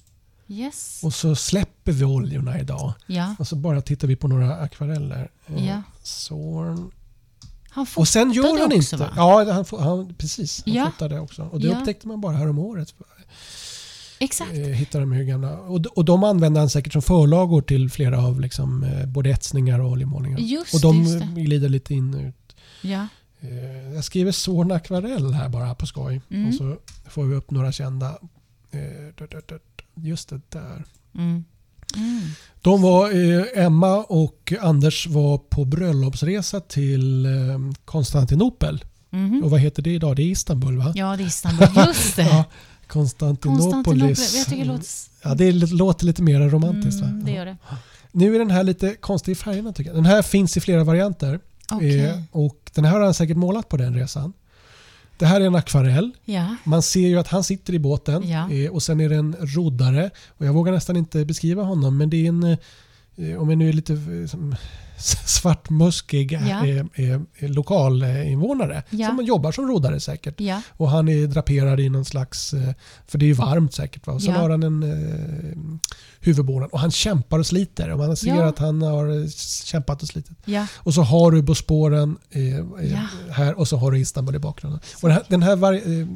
Yes. Och så släpper vi oljorna idag. Ja. Och så bara tittar vi på några akvareller. Eh, Ja. Zorn. Han Och sen gör han också, inte... va? Ja, han, får- han, precis. Han Ja. fotade också. Och det Ja. upptäckte man bara häromåret. Exakt. Eh, hittade de hur gamla... Och, och de använde han säkert som förlagor till flera av liksom, eh, både etsningar och oljemålningar. Just och de just glider lite in och ut. Ja. Eh, jag skriver Zorn akvarell här bara på skoj. Mm. Och så får vi upp några kända. Eh, just det där. Mm. Mm. De var, eh, Emma och Anders var på bröllopsresa till Konstantinopel. Mhm. Och vad heter det idag? Det är Istanbul va? Ja, det är Istanbul. Just det. [LAUGHS] Ja, Konstantinopolis. Konstantinopel. Jag tycker det låter... Ja, det låter lite mer romantiskt Mm, va? det gör det. Nu är den här lite konstig i färgerna tycker jag. Den här finns i flera varianter. Okej. Eh, och den här har han säkert målat på den resan. Det här är en akvarell. Ja. Man ser ju att han sitter i båten Ja. eh, och sen är det en roddare. Och jag vågar nästan inte beskriva honom men det är en, eh, om jag nu är lite eh, som, [LAUGHS] svartmuskig Ja. eh, eh, lokalinvånare Ja. som jobbar som roddare säkert. Ja. Och han är draperad i någon slags, eh, för det är ju varmt säkert. Va? Och sen har han en eh, huvudbonad och han kämpar och sliter. Och man ser att han har eh, kämpat och slitit. Och så har du Bosporen eh, eh, här och så har du Istanbul i bakgrunden. Och den här, eh,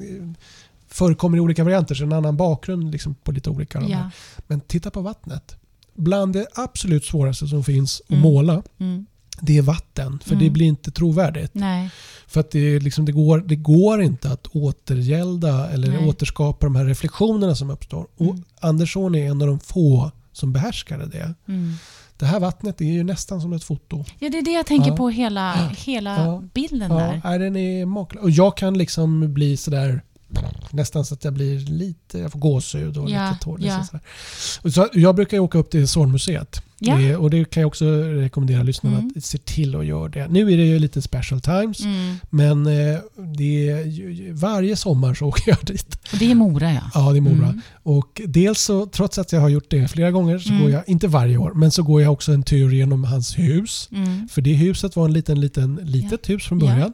förekommer i olika varianter, så en annan bakgrund liksom på lite olika. Men titta på vattnet. Bland det absolut svåraste som finns att Mm. måla, Mm. det är vatten. För Mm. det blir inte trovärdigt. Nej. För att det, liksom, det, går, det går inte att återgälda eller Nej. återskapa de här reflektionerna som uppstår. Och Mm. Andersson är en av de få som behärskade det. Mm. Det här vattnet är ju nästan som ett foto. Ja, det är det jag tänker Ja. på hela, hela Ja. bilden Ja, där. nej, den är makalös. Och jag kan liksom bli sådär nästan så att jag blir lite, jag får gåshud och Ja, lite tår. ja. liksom så jag brukar åka upp till Zornmuseet. Ja. Det, och det kan jag också rekommendera lyssnarna Mm. att se till att göra det. Nu är det ju lite special times. Mm. Men eh, det är varje sommar så [LAUGHS] åker jag dit. Och det är Mora ja. Ja, det är Mora. Mm. Och dels så, trots att jag har gjort det flera gånger, så Mm. går jag, inte varje år, men så går jag också en tur genom hans hus. Mm. För det huset var en liten, liten, litet hus från Ja.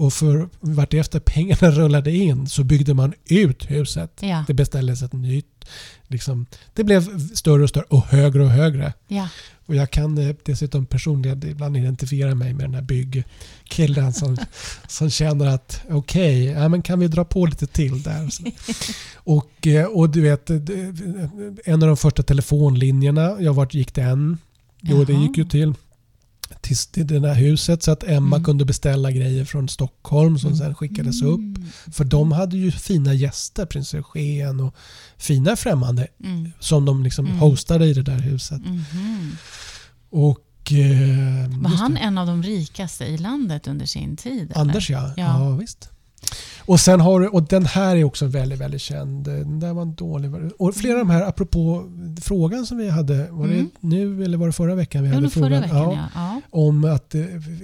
Och för vartefter pengarna [LAUGHS] rullade in så byggde man ut huset. Ja. Det beställdes ett nytt. Liksom, det blev större och större och högre och högre. Ja. Och jag kan eh, dessutom personligen ibland identifiera mig med den här byggkillen som, [LAUGHS] som känner att okej, ja, men kan vi dra på lite till där? Och, eh, och du vet, eh, en av de första telefonlinjerna, jag vart gick den. Jo, det Jaha. gick ju till, till, till det där huset så att Emma Mm. kunde beställa grejer från Stockholm som sen skickades upp. Mm. För de hade ju fina gäster, prins Eugen och fina främmande Mm. som de liksom Mm. hostade i det där huset. Mhm. Och... Eh, Var han en av de rikaste i landet under sin tid? eller? Anders ja. ja. Ja. visst. Och sen har du, och den här är också väldigt, väldigt känd. Den där var en dålig. Och flera av de här, apropå frågan som vi hade, var Mm. det nu eller var det förra veckan vi Ja, hade frågan? veckan ja. ja. Om att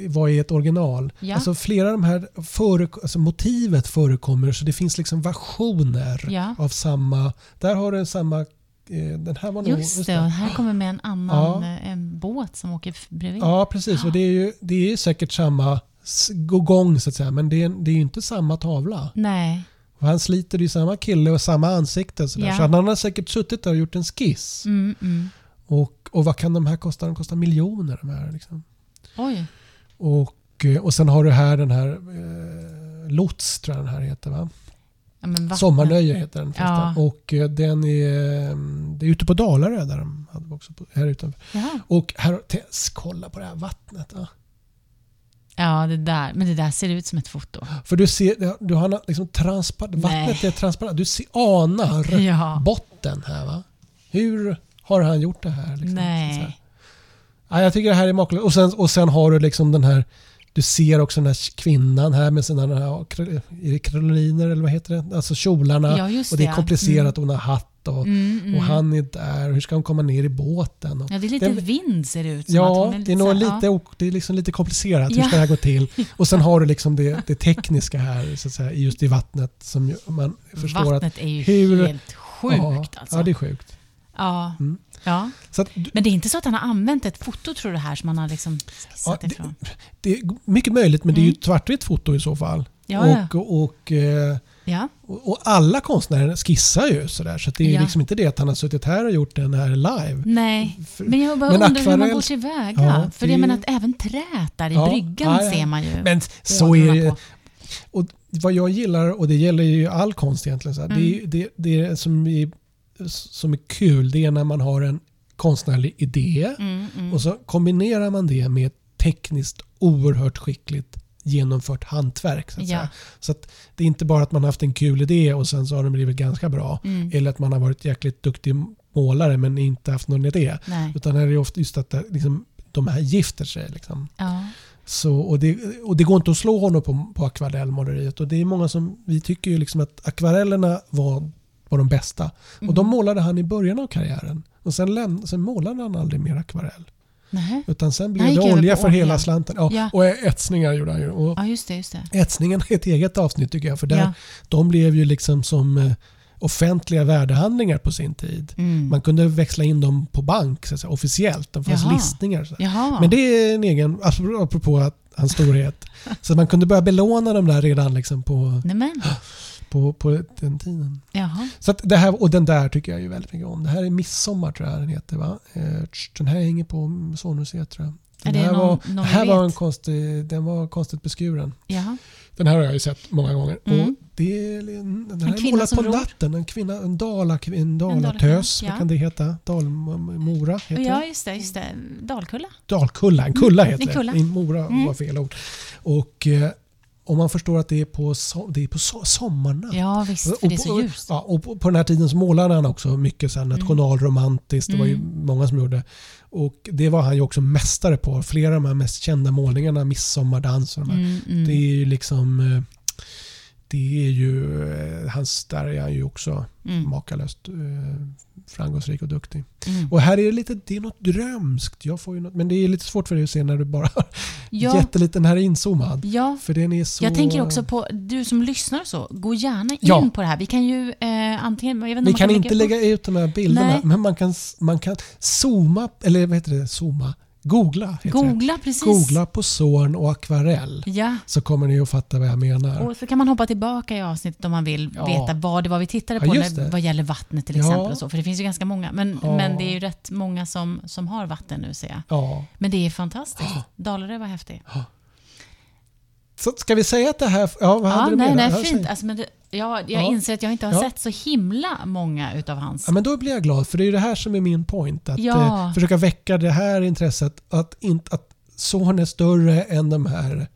vad är ett original? Ja. Alltså flera av de här före, alltså motivet förekommer så det finns liksom versioner av samma. Där har du samma, eh, den här var nog... Just det, och här kommer med en annan eh, en båt som åker bredvid. Ja, precis. Och det är ju det är säkert samma gång så att säga. Men det är, det är ju inte samma tavla. Nej, Och han sliter ju samma kille och samma ansikte. Så. Ja. så han har säkert suttit där och gjort en skiss. mm, mm. Och, och vad kan de här kosta? De kostar miljoner. De här, liksom. oj. och, eh, och sen har du här den här eh, Lots tror jag den här heter va? Ja, Sommarnöje heter den. Ja. Och eh, den är, det är ute på Dalarö där de hade också på, här utanför. Jaha. Och här, kolla på det här vattnet. Va? Ja, det där. Men det där ser ut som ett foto. För du ser, du har liksom transparent, vattnet är transparent. Du ser, anar [LAUGHS] Ja. botten här va? Hur har han gjort det här? Liksom? Nej. ja, jag tycker det här är makalöst. Och sen, och sen har du liksom den här du ser också den här kvinnan här med sina är det eller vad heter det? Alltså kjolarna. Ja, just och det är det. komplicerat. Hon har hatt och, Mm, mm. och han är där. Hur ska hon komma ner i båten? Och, Ja, det är lite Den- vind ser det ut som. att Ja, är det är nog lite, ja. det är liksom lite komplicerat. Hur Ja. ska det här gå till? [LAUGHS] Och sen har du liksom det, det tekniska här så att säga, just i vattnet som man förstår att... Vattnet är ju hur- helt sjukt ja, alltså. ja, det är sjukt. Ja. Mm. Ja. Att, Men det är inte så att han har använt ett foto tror du här som han har liksom skissat Ja, det- ifrån? det är mycket möjligt, men det är ju Mm. ett svartvitt foto i så fall. Ja, och, och, eh, ja. och, och alla konstnärer skissar ju sådär. Så det är Ja. liksom inte det att han har suttit här och gjort den här live. Nej, men jag bara men undrar hur man akvarell- går tillväga. Ja, För det- jag menar att även trät där i Ja, bryggan ser man ju. Men så är det. Och vad jag gillar, och det gäller ju all konst egentligen, så här, Mm. det, det, det som är, som är kul det är när man har en konstnärlig idé Mm, mm. och så kombinerar man det med tekniskt oerhört skickligt genomfört hantverk. Så att, Ja. så att det är inte bara att man har haft en kul idé och sen så har den blivit ganska bra. Mm. Eller att man har varit jäkligt duktig målare men inte haft någon idé. Nej. Utan här är det ofta just att det, liksom, de här gifter sig. Liksom. Ja. Så, och, det, och det går inte att slå honom på, på akvarellmåleriet. Och det är många som, vi tycker ju liksom att akvarellerna var, var de bästa. Och de Mhm. målade han i början av karriären. Och sen, läm, sen målade han aldrig mer akvarell. Nej. Utan sen blev det olja på för olja. hela slanten. Ja, Ja. Och etsningar gjorde han ju. Och Ja, just det. Just det. etsningen är ett eget avsnitt tycker jag. För där, Ja. de blev ju liksom som eh, offentliga värdehandlingar på sin tid. Mm. Man kunde växla in dem på bank så att säga, officiellt. De fanns Jaha. listningar. Jaha. Men det är en egen, apropå- att hans storhet. [LAUGHS] Så man kunde börja belåna dem där redan liksom på, Nej, men. På, på den tiden. Jaha. Så det här, och den där tycker jag ju väldigt mycket om. Det här är Midsommar tror jag den heter va? Eh, Den här hänger på Zornmuseet tror jag. Den det här, någon- var, någon här var en konstig, den var konstigt beskuren. Jaha. Den här har jag ju sett många gånger. Mm. Och det den här En är målad på ror. natten. En kvinna, en, dala, en dalatös. dalatös, Vad ja. kan det heta? Dalmora heter Ja, just det. Just det. Dalkulla. Dalkulla. En kulla Mm, heter en kulla. det. In Mora Mm. var fel ord. Och eh, om man förstår att det är på, so, det är på so, sommarnatt. Ja, visst. För Och det är så på- ljust. Ja, och på, på den här tiden så målade han också mycket så här nationalromantiskt. Det var ju Mm. många som gjorde. Och det var han ju också mästare på. Flera av de här mest kända målningarna, Midsommardans och de här. Mm, mm. Det är ju liksom... Det är ju... eh, Hans, där är han ju också Mm, makalöst eh, framgångsrik och duktig. mm. Och här är det lite, det är något drömskt. Jag får ju något, men det är lite svårt för dig att se när du bara [LAUGHS] Ja, jätteliten här är inzoomad. ja. För den är så... Jag tänker också på, du som lyssnar så, gå gärna in Ja. på det här. Vi kan ju eh, antingen, jag vet inte Vi man kan inte upp- lägga ut de här bilderna, Nej. men man kan, man kan zooma, eller vad heter det, zooma? Googla, det. Googla precis. Googla på Zorn och akvarell. Ja, Så kommer ni att fatta vad jag menar. och så kan man hoppa tillbaka i avsnittet om man vill Ja. veta vad det var vi tittade Ja, på just när, vad gäller vattnet till Ja. exempel. Och så, för det finns ju ganska många. Men, Ja. men det är ju rätt många som, som har vatten nu ser jag. Ja. Men det är fantastiskt. [GASPS] Dalarö var häftig. [GASPS] Så ska vi säga att det här... Ja, vad hade Ja, du nej, mer? nej, Ja, fint. Alltså, men det, Ja, jag Ja. inser att jag inte har Ja. sett så himla många utav hans. Ja, men då blir jag glad, för det är det här som är min point. Att Ja. eh, försöka väcka det här intresset. Att, inte, att son är större än de här,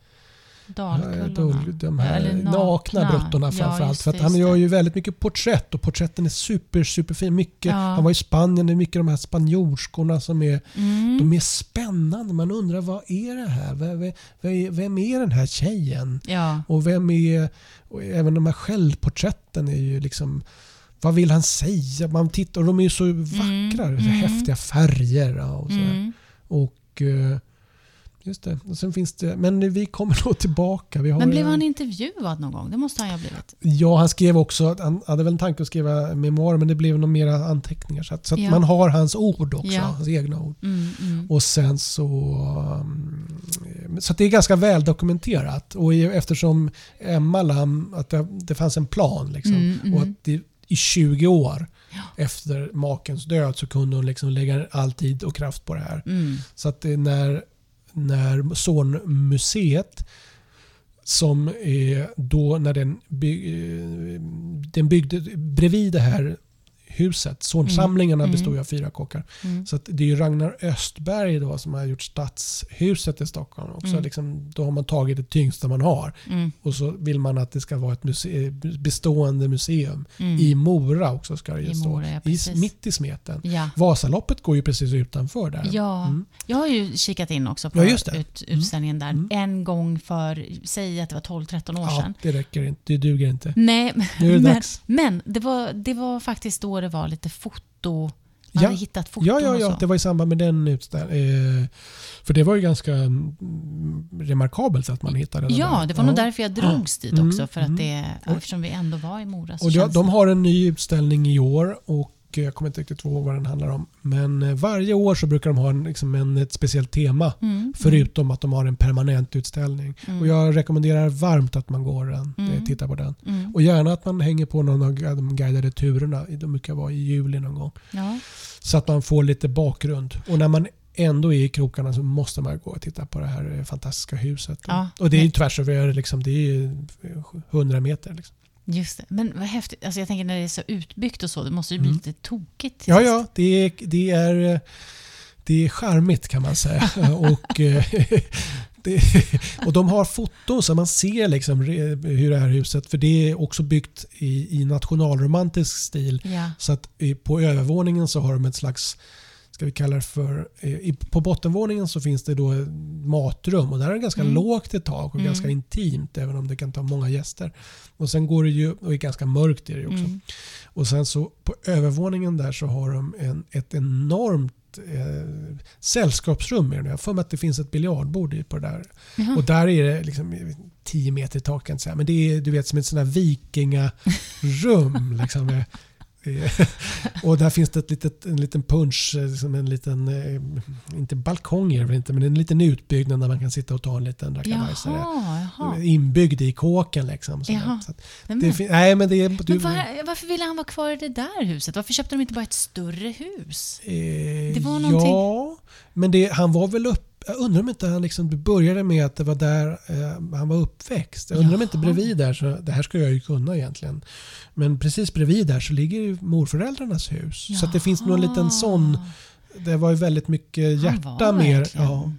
Dalkullorna. de, här Eller nakna, Ja, framförallt. för att han gör ju väldigt mycket porträtt och porträtten är super, superfin. Mycket, Ja. Han var i Spanien, det är mycket de här spanjorskorna som är, Mm. de är spännande. Man undrar vad är det här? Vem, vem, vem är den här tjejen? Ja. Och vem är... Och även de här självporträtten är ju liksom... Vad vill han säga? Man tittar och de är ju så vackra. Mm, Så mm. häftiga färger ja, och sådär. Mm. Och... eh, Just det. Och sen finns det... Men vi kommer nog tillbaka. Men blev ju- han intervjuad någon gång? Det måste han ju ha blivit. Ja, han skrev också... att Han hade väl en tanke att skriva memoarer men det blev nog mera anteckningar. Så att, så att Ja. man har hans ord också. Ja. Hans egna ord. Mm, mm. Och sen så... um, Så att det är ganska väl dokumenterat. Och eftersom Emma Lam, att det, det fanns en plan liksom. Mm, mm. Och att det, i 20 år Ja. efter makens död så kunde hon liksom lägga all tid och kraft på det här. Mm. Så att när, när Zornmuseet som är då när den, by, eh, den byggde bredvid det här huset. Zornsamlingarna Mm. består ju av fyra kockar. Mm. Så att det är ju Ragnar Östberg då som har gjort Stadshuset i Stockholm. Också Mm. liksom, då har man tagit det tyngsta man har. Mm. Och så vill man att det ska vara ett muse bestående museum. Mm. I Mora också ska det ju I stå. Mora, ja, I, precis. mitt i smeten. Ja. Vasaloppet går ju precis utanför där. Ja, Mm. jag har ju kikat in också på Ja. Ut, utställningen där. Mm. En gång för, säg att det var 12-13 år Ja, sedan. det räcker inte. Det duger inte. Nej, Nu är det men, dags. men det, var, det var faktiskt då det var lite foto. Man Ja. hade hittat foton Ja, ja, och ja. så. Det var i samband med den utställningen. Eh, för det var ju ganska mm, remarkabelt att man hittade den Ja, där. det var nog Ja. därför jag drogs dit Mm, också. För att mm. det, Och- eftersom vi ändå var i Mora så Och de det... har en ny utställning i år och eh, jag kommer inte riktigt ihåg vad den handlar om. Men eh, varje år så brukar de ha en, liksom en, ett speciellt tema. Mm, Förutom att de har en permanent utställning. Mm. Och jag rekommenderar varmt att man går den, Mm. eh, tittar på den. mm, Och gärna att man hänger på någon av de guidade turerna. De brukar vara i juli någon gång. ja. Så att man får lite bakgrund. Och när man ändå är i krokarna så måste man gå och titta på det här eh, fantastiska huset. Ja. Och det är ju tvärs över, liksom, det är ju 100 meter. Liksom. Just det. Men vad häftigt. Alltså jag tänker när det är så utbyggt och så, det måste ju bli Mm. lite tokigt. Ja, ja, det är, det är, det är charmigt kan man säga. [LAUGHS] och, eh, [LAUGHS] det, och de har foton så man ser liksom hur det här huset, för det är också byggt i, i nationalromantisk stil. Ja. Så att på övervåningen så har de ett slags, ska vi kalla det för, eh, på bottenvåningen så finns det då matrum och där är det ganska Mm. lågt i tak och Mm. ganska intimt även om det kan ta många gäster. Och sen går det ju, och är ganska mörkt är det också. Mm. Och sen så på övervåningen där så har de en, ett enormt eh, sällskapsrum. Är det. Jag för mig att det finns ett biljardbord på det där. Jaha. Och där är det liksom 10 meter i tak kan jag inte säga. Men det är du vet som ett sånt där vikingarum. [LAUGHS] liksom, [LAUGHS] och där finns det ett litet, en liten punch, eh, som en liten, eh, inte balkong är det inte, men en liten utbyggnad där man kan sitta och ta en liten rackabajsare. Inbyggd i kåken liksom. Jaha. Så det nej men det. Du, men var, varför ville han vara kvar i det där huset? Varför köpte de inte bara ett större hus? Eh, Det var någonting- Ja, men det, han var väl upp... Jag undrar om inte han liksom började med att det var där eh, han var uppväxt. Jag undrar om inte Jaha. bredvid där, så, det här ska jag ju kunna egentligen. Men precis bredvid där så ligger ju morföräldrarnas hus. Så att det finns nog en liten sån... Det var ju väldigt mycket hjärta mer. Ja.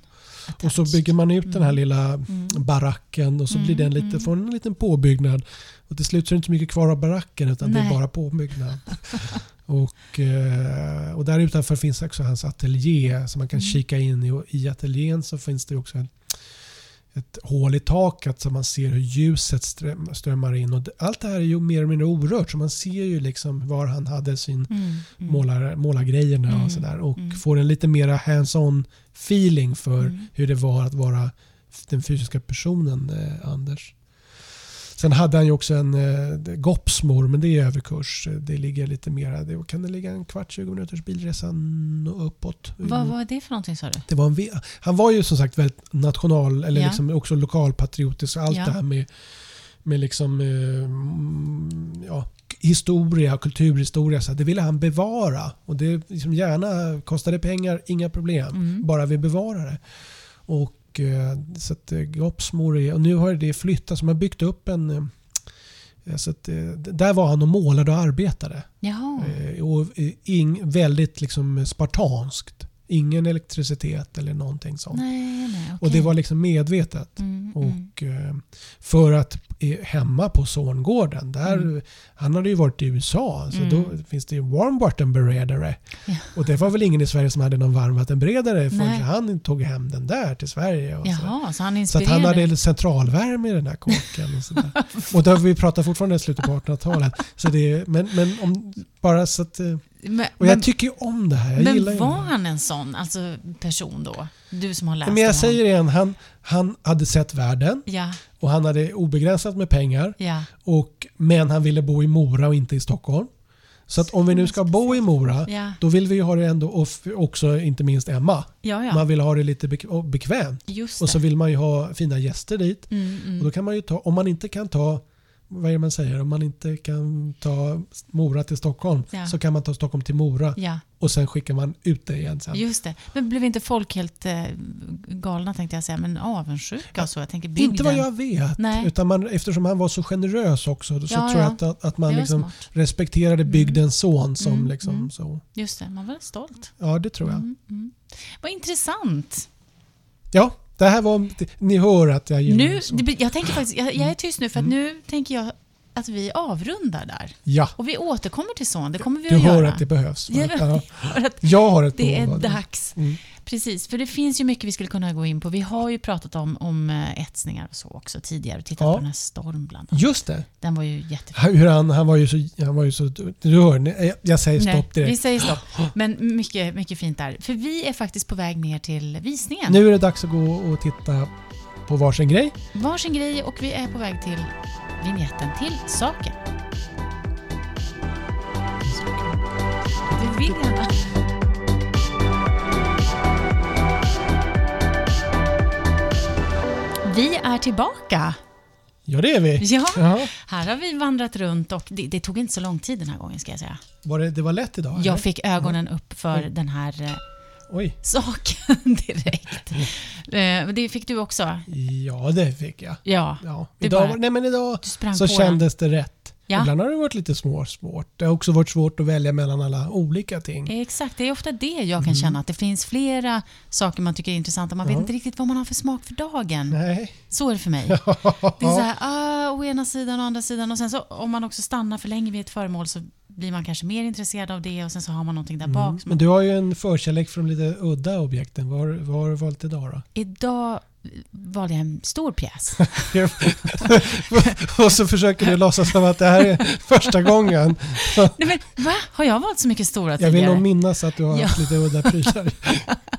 Och så bygger man ut den här Mm. lilla Mm. baracken och så blir Mm, den lite, mm. får en liten påbyggnad. Och till slut så är det inte så mycket kvar av baracken utan det är Nej. bara påbyggnad. [LAUGHS] och, eh, och där utanför finns också hans ateljé som man kan Mm. kika in i. Och I ateljén så finns det också en, ett hål i taket så man ser hur ljuset ström, strömmar in. Och allt det här är ju mer eller mindre orört så man ser ju liksom var han hade sin Mm, mm. målar, målargrejerna Mm, och sådär. Och mm. får en lite mera hands-on feeling för Mm. hur det var att vara den fysiska personen eh, Anders. Sen hade han ju också en eh, Gopsmor, men det är överkurs. Det ligger lite mera, det kan det ligga en kvart, 20 minuters bilresa uppåt. Vad var det för någonting sa du? Det var en, han var ju som sagt väldigt national, eller Ja. liksom också lokalpatriotisk. Allt Ja. det här med, med liksom, eh, mm, ja, historia, kulturhistoria, så det ville han bevara. Och det liksom gärna kostade pengar, inga problem. Mm. Bara vi bevarar det. Och, eh, så att eh, Gopsmor är, och nu har det flyttats, man har byggt upp en, eh, Så att, där var han och målade och arbetade. Jaha. Och ing, väldigt liksom spartanskt. Ingen elektricitet eller någonting sånt. Nej, nej, okej. Och det var liksom medvetet. Mm, mm. Och eh, för att eh, hemma på Zorngården, där, han hade ju varit i USA, så Mm. då finns det ju varmvattenberedare. Ja. Och det var väl ingen i Sverige som hade någon varmvattenberedare förrän han tog hem den där till Sverige. Och så. Jaha, så han Så inspirerade. han hade centralvärme i den här kåken. Och, sådär. [LAUGHS] och där vi pratar fortfarande i slutet på 1800-talet. Så det är, men, men om, bara så att, eh, men, och jag men, tycker ju om det här. Jag men var det. han en sån alltså, person då? Du som har läst Men jag säger igen, han, han hade sett världen Ja, och han hade obegränsat med pengar. ja. Och, men han ville bo i Mora och inte i Stockholm. Så att om vi nu ska bo i Mora, Ja, då vill vi ju ha det ändå, och också inte minst Emma. ja, ja. Man vill ha det lite bek- och bekvämt. Och så vill man ju ha fina gäster dit. Mm, Och mm. då kan man ju ta, om man inte kan ta, vad är det man säger, om man inte kan ta Mora till Stockholm Ja. så kan man ta Stockholm till Mora Ja, och sen skickar man ut det igen sen. just det. Men blev inte folk helt eh, galna tänkte jag säga, men avundsjuka och så? Jag tänker bygden. Inte vad jag vet, Nej. utan man, eftersom han var så generös också så tror ja. jag att, att, man liksom respekterade bygdens son som Mm, liksom mm. så. Just det, man var stolt. Ja, det tror jag. Mm, mm. Vad intressant. Ja, det här var, ni hör att jag gillar Nu, det jag, tänker faktiskt, jag, jag är tyst nu för att nu tänker jag att vi avrundar där. Ja, Och vi återkommer till sån, det kommer vi du att hör göra. att det behövs. va? Ja, [LAUGHS] Ja. för att Jag har ett det är behov dags. Mm. Precis, för det finns ju mycket vi skulle kunna gå in på. Vi har ju pratat om, om eh, etsningar och så också tidigare och tittat Ja. på den här Storm bland annat. Just det. Den var ju jättefin. Han- Hur han, han var ju så... Han var ju så du hör, jag- jag säger stopp Nej, vi direkt. säger stopp. [GASPS] Men mycket, mycket fint där. För vi är faktiskt på väg ner till visningen. Nu är det dags att gå och titta på varsin grej. Varsin grej och vi är på väg till vignetten till saken. Du vill gärna. Vi är tillbaka. Ja, det är vi. Ja, Jaha. här har vi vandrat runt och det, det tog inte så lång tid den här gången ska jag säga. Var det, det var lätt idag? eller? Jag fick ögonen upp för den här eh, Oj. saken [LAUGHS] direkt. Eh, Det fick du också? Ja, det fick jag. Ja, Ja. Idag, bara- nej, men idag så kändes det rätt. Ja. Ibland har det varit lite små, svårt. Det har också varit svårt att välja mellan alla olika ting. Exakt, det är ofta det jag kan känna. Att det finns flera saker man tycker är intressanta. Man vet Mm. Ja. inte riktigt vad man har för smak för dagen. Nej. Så är det för mig. [LAUGHS] Det är så här, ah, å ena sidan och andra sidan. Och sen så om man också stannar för länge vid ett föremål så blir man kanske mer intresserad av det och sen så har man någonting där bak. Mm. Men man- du har ju en förkärlek för de lite udda objekten. Vad har vad har du valt idag då? Idag valde jag en stor pjäs. [LAUGHS] och så försöker du låtsas som att det här är första gången. Nej, men, va? Har jag valt så mycket stora Jag tidigare? vill nog minnas att du har haft lite udda prylar.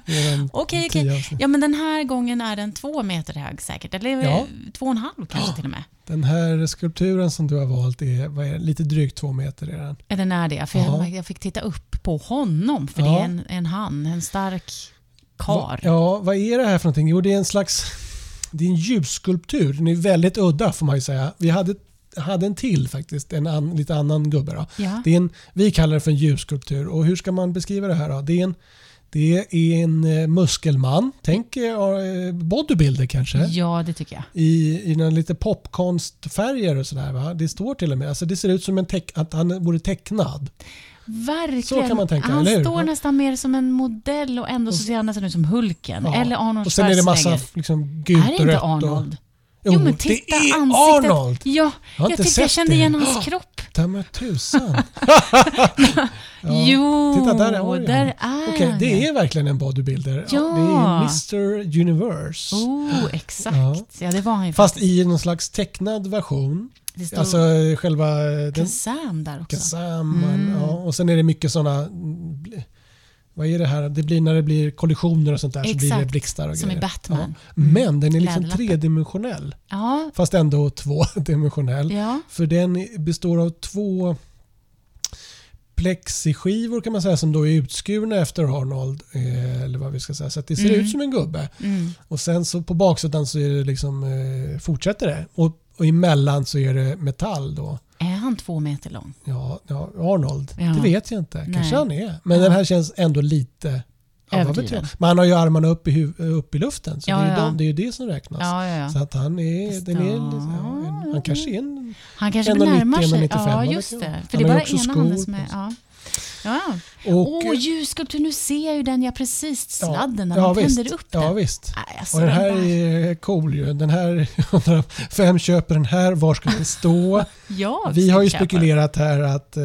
[LAUGHS] Okej, okej. Ja, men den här gången är den två meter hög säkert. Eller Ja. två och en halv kanske till och med. Den här skulpturen som du har valt är, är det? lite drygt två meter. Är den. Ja, Den är det. För Ja. jag, jag fick titta upp på honom. För det Ja. är en, en han, en stark kar. Ja, vad är det här för någonting? Jo, det är en slags... Det är en ljusskulptur. Den är väldigt udda får man ju säga. Vi hade, hade en till faktiskt, en an, lite annan gubbe. Då. Ja. Det är en, vi kallar det för en ljusskulptur. Och hur ska man beskriva det här då? Det är en, det är en eh, muskelman. Tänk eh, bodybuilder kanske. ja, det tycker jag. I, i några lite popkonstfärger och sådär. Va? Det står till och med. Alltså det ser ut som en teck, att han vore tecknad. Verkligen. Så kan man tänka, han eller hur? står nästan mer som en modell och ändå så ser han nästan ut som Hulken. Ja. Eller Arnold Och sen är det massa liksom, gult Är det och inte rött. Arnold? Och, Jo, men titta det är ansiktet. Arnold! Ja, Jag jag, tyckte jag kände det. igen hans kropp. [GASPS] Ta mig tusan. [LAUGHS] Ja. Jo, Titta, där är Arian. där är Okej, han. det är verkligen en bodybuilder. Ja. Det är Mr Universe. Oh, exakt. Ja. Ja. det var han ju Fast faktiskt. i någon slags tecknad version. Det stod Alltså själva den Kazam där också. Kazam. Mm. Ja, och sen är det mycket sådana... Vad är det här? Det blir när det blir kollisioner och sånt där så blir det Exakt. blixtar och Som i grejer. Batman. Mm. Ja. Men den är liksom Läderlappen. tredimensionell. Ja, Fast ändå tvådimensionell. ja. För den består av två plexiskivor kan man säga som då är utskurna efter Arnold. Eh, eller vad vi ska säga. Så att det ser Mm. ut som en gubbe. Mm. Och sen så på baksidan så är det liksom, eh, fortsätter det. Och, och emellan så är det metall då. Är han två meter lång? Ja, ja Arnold. Ja. Det vet jag inte. Kanske Nej. han är. Men Ja. den här känns ändå lite... Överdriven. Men han har ju armarna upp i, upp i luften. Så Ja, det, är ju ja. de, det är ju det som räknas. Ja, Så att han är... Den är en, han kanske är en Han kanske 1,90, närmar sig. 1,95, Ja, just det. För det är bara ena handen som är... Ja. Ja. Och, Åh, ljusskulptur, nu ser jag ju den jag precis sladden när ja, man visst. tänder upp den. Ja, visst. Nej, alltså, Och den här där. är cool ju. Den här, [LAUGHS] vem köper den här? Var ska den stå? [LAUGHS] Ja, Vi har ju köpa. spekulerat här att, eh,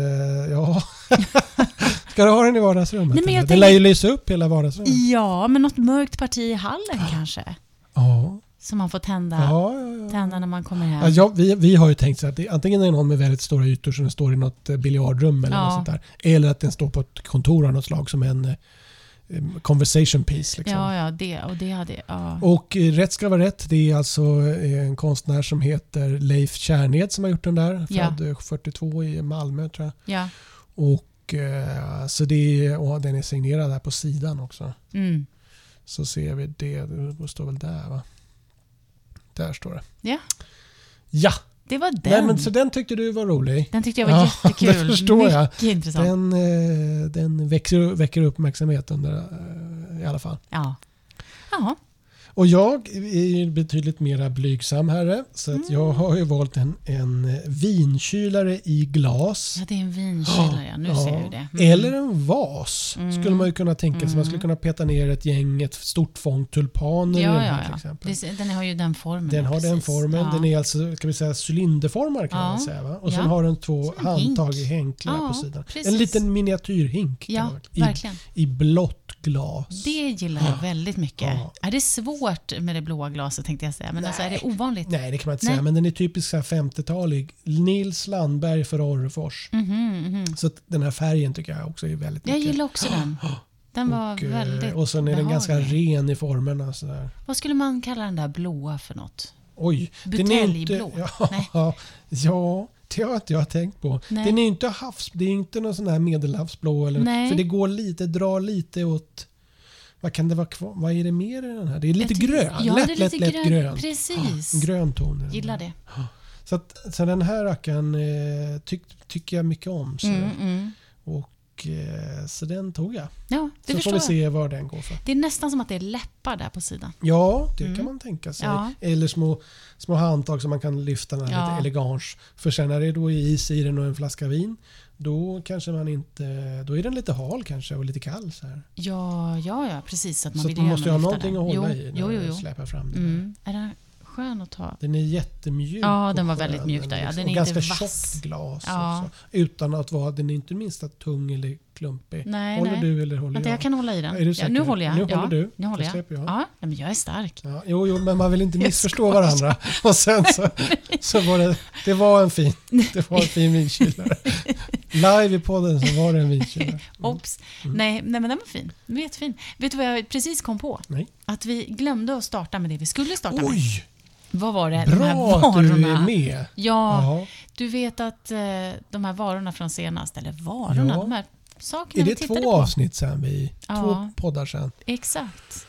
ja... [LAUGHS] ska du ha den i vardagsrummet? Nej, men jag? Den tänker- lär ju lysa upp hela vardagsrummet. Ja, men något mörkt parti i hallen kanske. Ja, Som man får tända, ja, ja. ja. tända när man kommer hem. Ja, vi, vi har ju tänkt så att det, antingen är det någon med väldigt stora ytor som står i något eh, biljardrum eller något sånt där. Eller att den står på ett kontor av något slag som en eh, conversation piece. Liksom. Ja, ja, det och det hade... Ja. Och eh, rätt ska vara rätt. Det är alltså en konstnär som heter Leif Kärned som har gjort den där. Född eh, 42 i Malmö tror jag. ja. Och, så det är, och den är signerad här på sidan också. Mm. Så ser vi det. Det står väl där va? Där står det. Ja. Ja! Det var den. Nej, men, så den tyckte du var rolig. Den tyckte jag var Ja, [LAUGHS] jättekul. det förstår jag. Mycket intressant. Den, eh, den väcker, väcker uppmärksamhet under, eh, i alla fall. Ja. Ja. Och jag är betydligt mera blygsam herre. Så att jag Mm. har ju valt en, en vinkylare i glas. ja, det är en vinkylare. Ja, nu ser jag ju det. Mm. Eller en vas skulle man ju kunna tänka sig. Man skulle kunna peta ner ett gäng, ett stort fång tulpaner i den Ja, här ja, till ja. exempel. Den har ju den formen. Den ja, har den precis. formen. Ja. Den är alltså kan vi säga, cylinderformad kan Ja. man säga. Va? Och sen Ja. har den två handtag i hänklar Ja, på sidan. precis. En liten miniatyrhink. Ja, I, verkligen. I blått glas. Det gillar jag väldigt mycket. Ja. Är det svårt med det blåa glaset tänkte jag säga, men alltså är det ovanligt? Nej, det kan man inte Nej. säga. Men den är typisk så här 50-talig. Nils Landberg för Orrefors. Mhm, mhm. Så att den här färgen tycker jag också är väldigt Jag mycket. gillar också den. Den var och, eh, väldigt och sen är den ganska behaglig. ren i formerna. Så där. Vad skulle man kalla den där blåa för något? Oj, Buteljblå? [LAUGHS] Ja, Nej. ja, det har inte jag tänkt på. Nej. Den är ju inte havs... Det är inte någon sån här medelhavsblå. Eller, Nej. För det går lite, drar lite åt... Vad kan det vara kvar? Vad är det mer i den här? Det är lite Jag tycker- grön. Ja, lätt, det är lätt, lite lätt grön. grön. Precis. Ja, grön ton. Gillar det. Så, att, så den här rackaren eh, tyck, tycker jag mycket om. Så, Mm, mm. och, eh, så den tog jag. Ja, Så får vi se vad den går för. Det är nästan som att det är läppar där på sidan. Ja, det Mm. kan man tänka sig. Ja. Eller små, små handtag som man kan lyfta den här Ja. lite elegance. För sen när det då är is i den och en flaska vin, då kanske man inte... Då är den lite hal kanske och lite kall. Så, här. Ja, ja, ja precis. Att man så vill att man måste ju ha någonting den. att hålla jo, i när Jo, jo, jo. släpar fram den. Mm. Är skön att ta? Den är jättemjuk. Ja, och den var skön, väldigt mjuk där, ja. Den och är ganska inte vass. tjockt glas Ja. också. Utan att vara, den är inte minsta tung eller klumpig. Nej, håller nej. du eller håller Vänta, jag? jag kan hålla i den. Är du ja, säker? nu håller jag. Nu ja, håller du. Nu håller jag. jag. Ja, men jag är stark. Ja, jo, jo, men man vill inte missförstå varandra. Och sen så, så var det, det var en fin, det var en fin vinkylare. Live i podden så var det en vinkylare. Ops. Mm. Nej, nej, men den var fin. Den var jättefin. Vet du vad jag precis kom på? Nej. Att vi glömde att starta med det vi skulle starta med. Vad var det? de här bra att du är varorna. med. Ja, du vet att eh, de här varorna från senast, eller varorna, Ja. de här sakerna Är vi det tittade två på. avsnitt sen vi, Ja. två poddar sen? Exakt.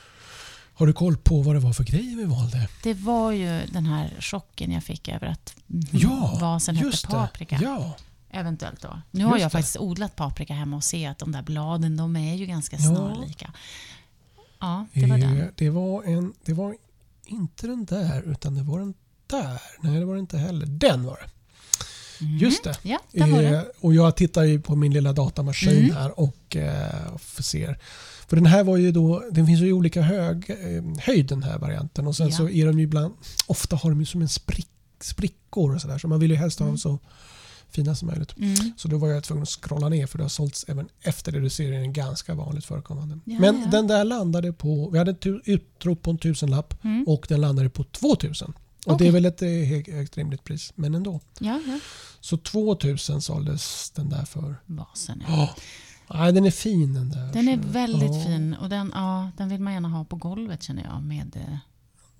Har du koll på vad det var för grejer vi valde? Det var ju den här chocken jag fick över att mm, Ja, vasen hette paprika. det. Ja, Eventuellt då. Nu har Just jag det. faktiskt odlat paprika hemma och ser att de där bladen, de är ju ganska snarlika. Ja, det var den. det var, en, det var inte den där utan det var den där. Nej, det var det inte heller. Den var det. Mm. Just det. Ja, där var Eh, det. och jag tittar ju på min lilla datamaskin Mm. här och eh, ser. För den här var ju då, den finns ju i olika hög, eh, höjd den här varianten och sen Ja. så är de ju ibland, ofta har de ju som en sprick, sprickor och sådär så man vill ju helst ha dem så fina som möjligt. Mm. Så då var jag tvungen att scrolla ner för det har sålts även efter reduceringen ganska vanligt förekommande. Ja, Men ja. den där landade på, vi hade ett utrop på en tusenlapp Mm. och den landade på 2000. Och det Okej. är väl ett eh, hög- högt rimligt pris, men ändå. Ja, ja. Så 2000 såldes den där för. Vasen. Ja. Ja. Nej, den är fin den där. Den är väldigt ja. fin och den, ja, den vill man gärna ha på golvet känner jag med eh,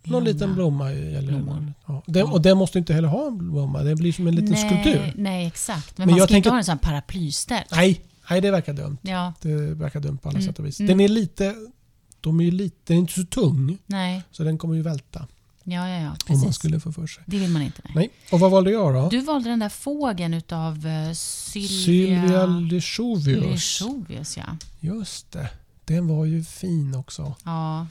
Någon liten blomma. Eller blommor. ja. den. Och den måste inte heller ha en blomma. Det blir som en liten nej, skulptur. Nej, exakt. Men, Men man jag ska inte tänker- ha en sån paraplyställ. Nej, nej, det verkar dumt. Ja, Det verkar dumt på alla Mm. sätt och vis. Mm. Den är lite... De är lite, den är inte så tung, nej. så den kommer ju välta Ja, ja, ja. om man Precis. skulle få för sig. Det vill man inte. Nej. Nej. Och vad valde jag då? Du valde den där fågeln utav uh, Sylvia, Sylvia. Lesjovius. Ja. Just det. Den var ju fin också. ja.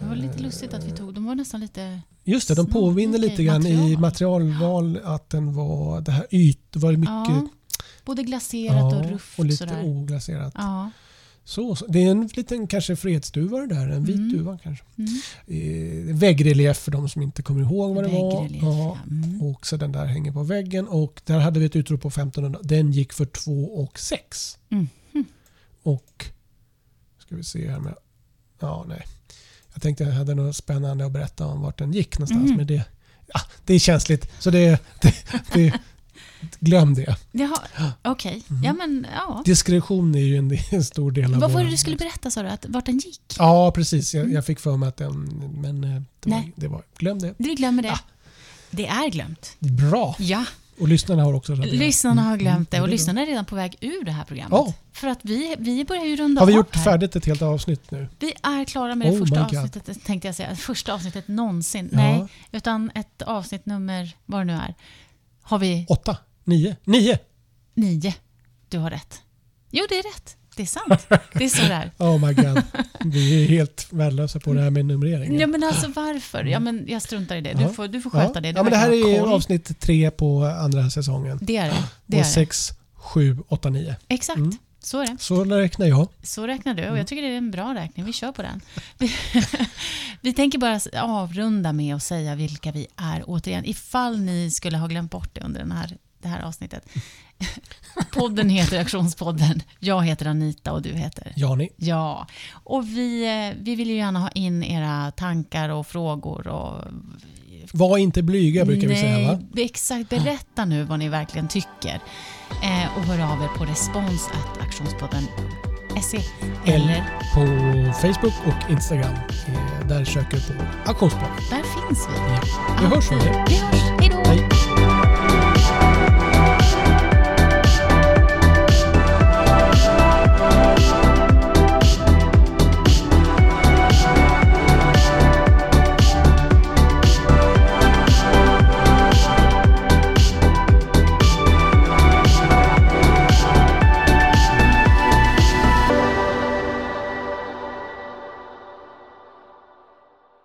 Det var lite lustigt att vi tog, de var nästan lite... Just det, de påminner lite i grann i material. materialval att den var det här yt, det var mycket Ja, både glaserat och ja, rufft och lite sådär. oglaserat. Ja. Så, så. Det är en liten kanske fredsduva det där, en vit Mm. duva kanske. Mm. Eh, väggrelief för de som inte kommer ihåg vad det var. Väggrelief, ja. Mm. Och så den där hänger på väggen och där hade vi ett utrop på 1500. Den gick för 2 och 6. Mm. Och ska vi se här med... Ja, nej. Jag tänkte jag hade något spännande att berätta om vart den gick någonstans. Mhm. Men det, ja, det är känsligt. Så det, det, det, glöm det. Jaha, okej. Mhm. Ja, men ja. Diskretion är ju en, en stor del av Vad var det du skulle berätta sa du? Att, vart den gick? Ja, precis. Jag, jag fick för mig att den... Men eh, det var, Nej. det var, glöm det. Vi glömmer det. Ja. Det är glömt. Bra! Ja, Och lyssnarna har också raderat. lyssnarna har glömt det Mm, och det är lyssnarna är redan på väg ur det här programmet. Ja. För att vi, vi börjar ju runda Har vi av gjort färdigt ett helt avsnitt nu? Vi är klara med det Oh första my God. avsnittet, tänkte jag säga. Första avsnittet någonsin. Ja. Nej, utan ett avsnitt nummer, vad det nu är, har vi Åtta? Nio? Nio? nio. Du har rätt. Jo, det är rätt. Det är sant. Det är så där. [LAUGHS] Oh my god. Vi är helt värdelösa på det här med numreringen. Ja, men alltså varför? Ja, men jag struntar i det. Du Ja. får, du får sköta det. Du ja, men det här är koll. avsnitt tre på andra säsongen. Det är det. det, är och det. sex, sju, åtta, nio. Exakt. Mm. Så är det. Så räknar jag. Så räknar du och Mm. jag tycker det är en bra räkning. Vi kör på den. Vi, [LAUGHS] vi tänker bara avrunda med att säga vilka vi är återigen. Ifall ni skulle ha glömt bort det under den här, det här avsnittet. Podden heter Aktionspodden. Jag heter Anita och du heter? Jani. Ja. Och vi, eh, vi vill ju gärna ha in era tankar och frågor och Var inte blyga brukar vi säga va? Nej, exakt. Berätta nu vad ni verkligen tycker. Eh, och hör av er på respons.aktionspodden.se eller På Facebook och Instagram. Eh, Där söker du på Aktionspodden. där finns vi. Ja. Vi hörs. Vi hörs.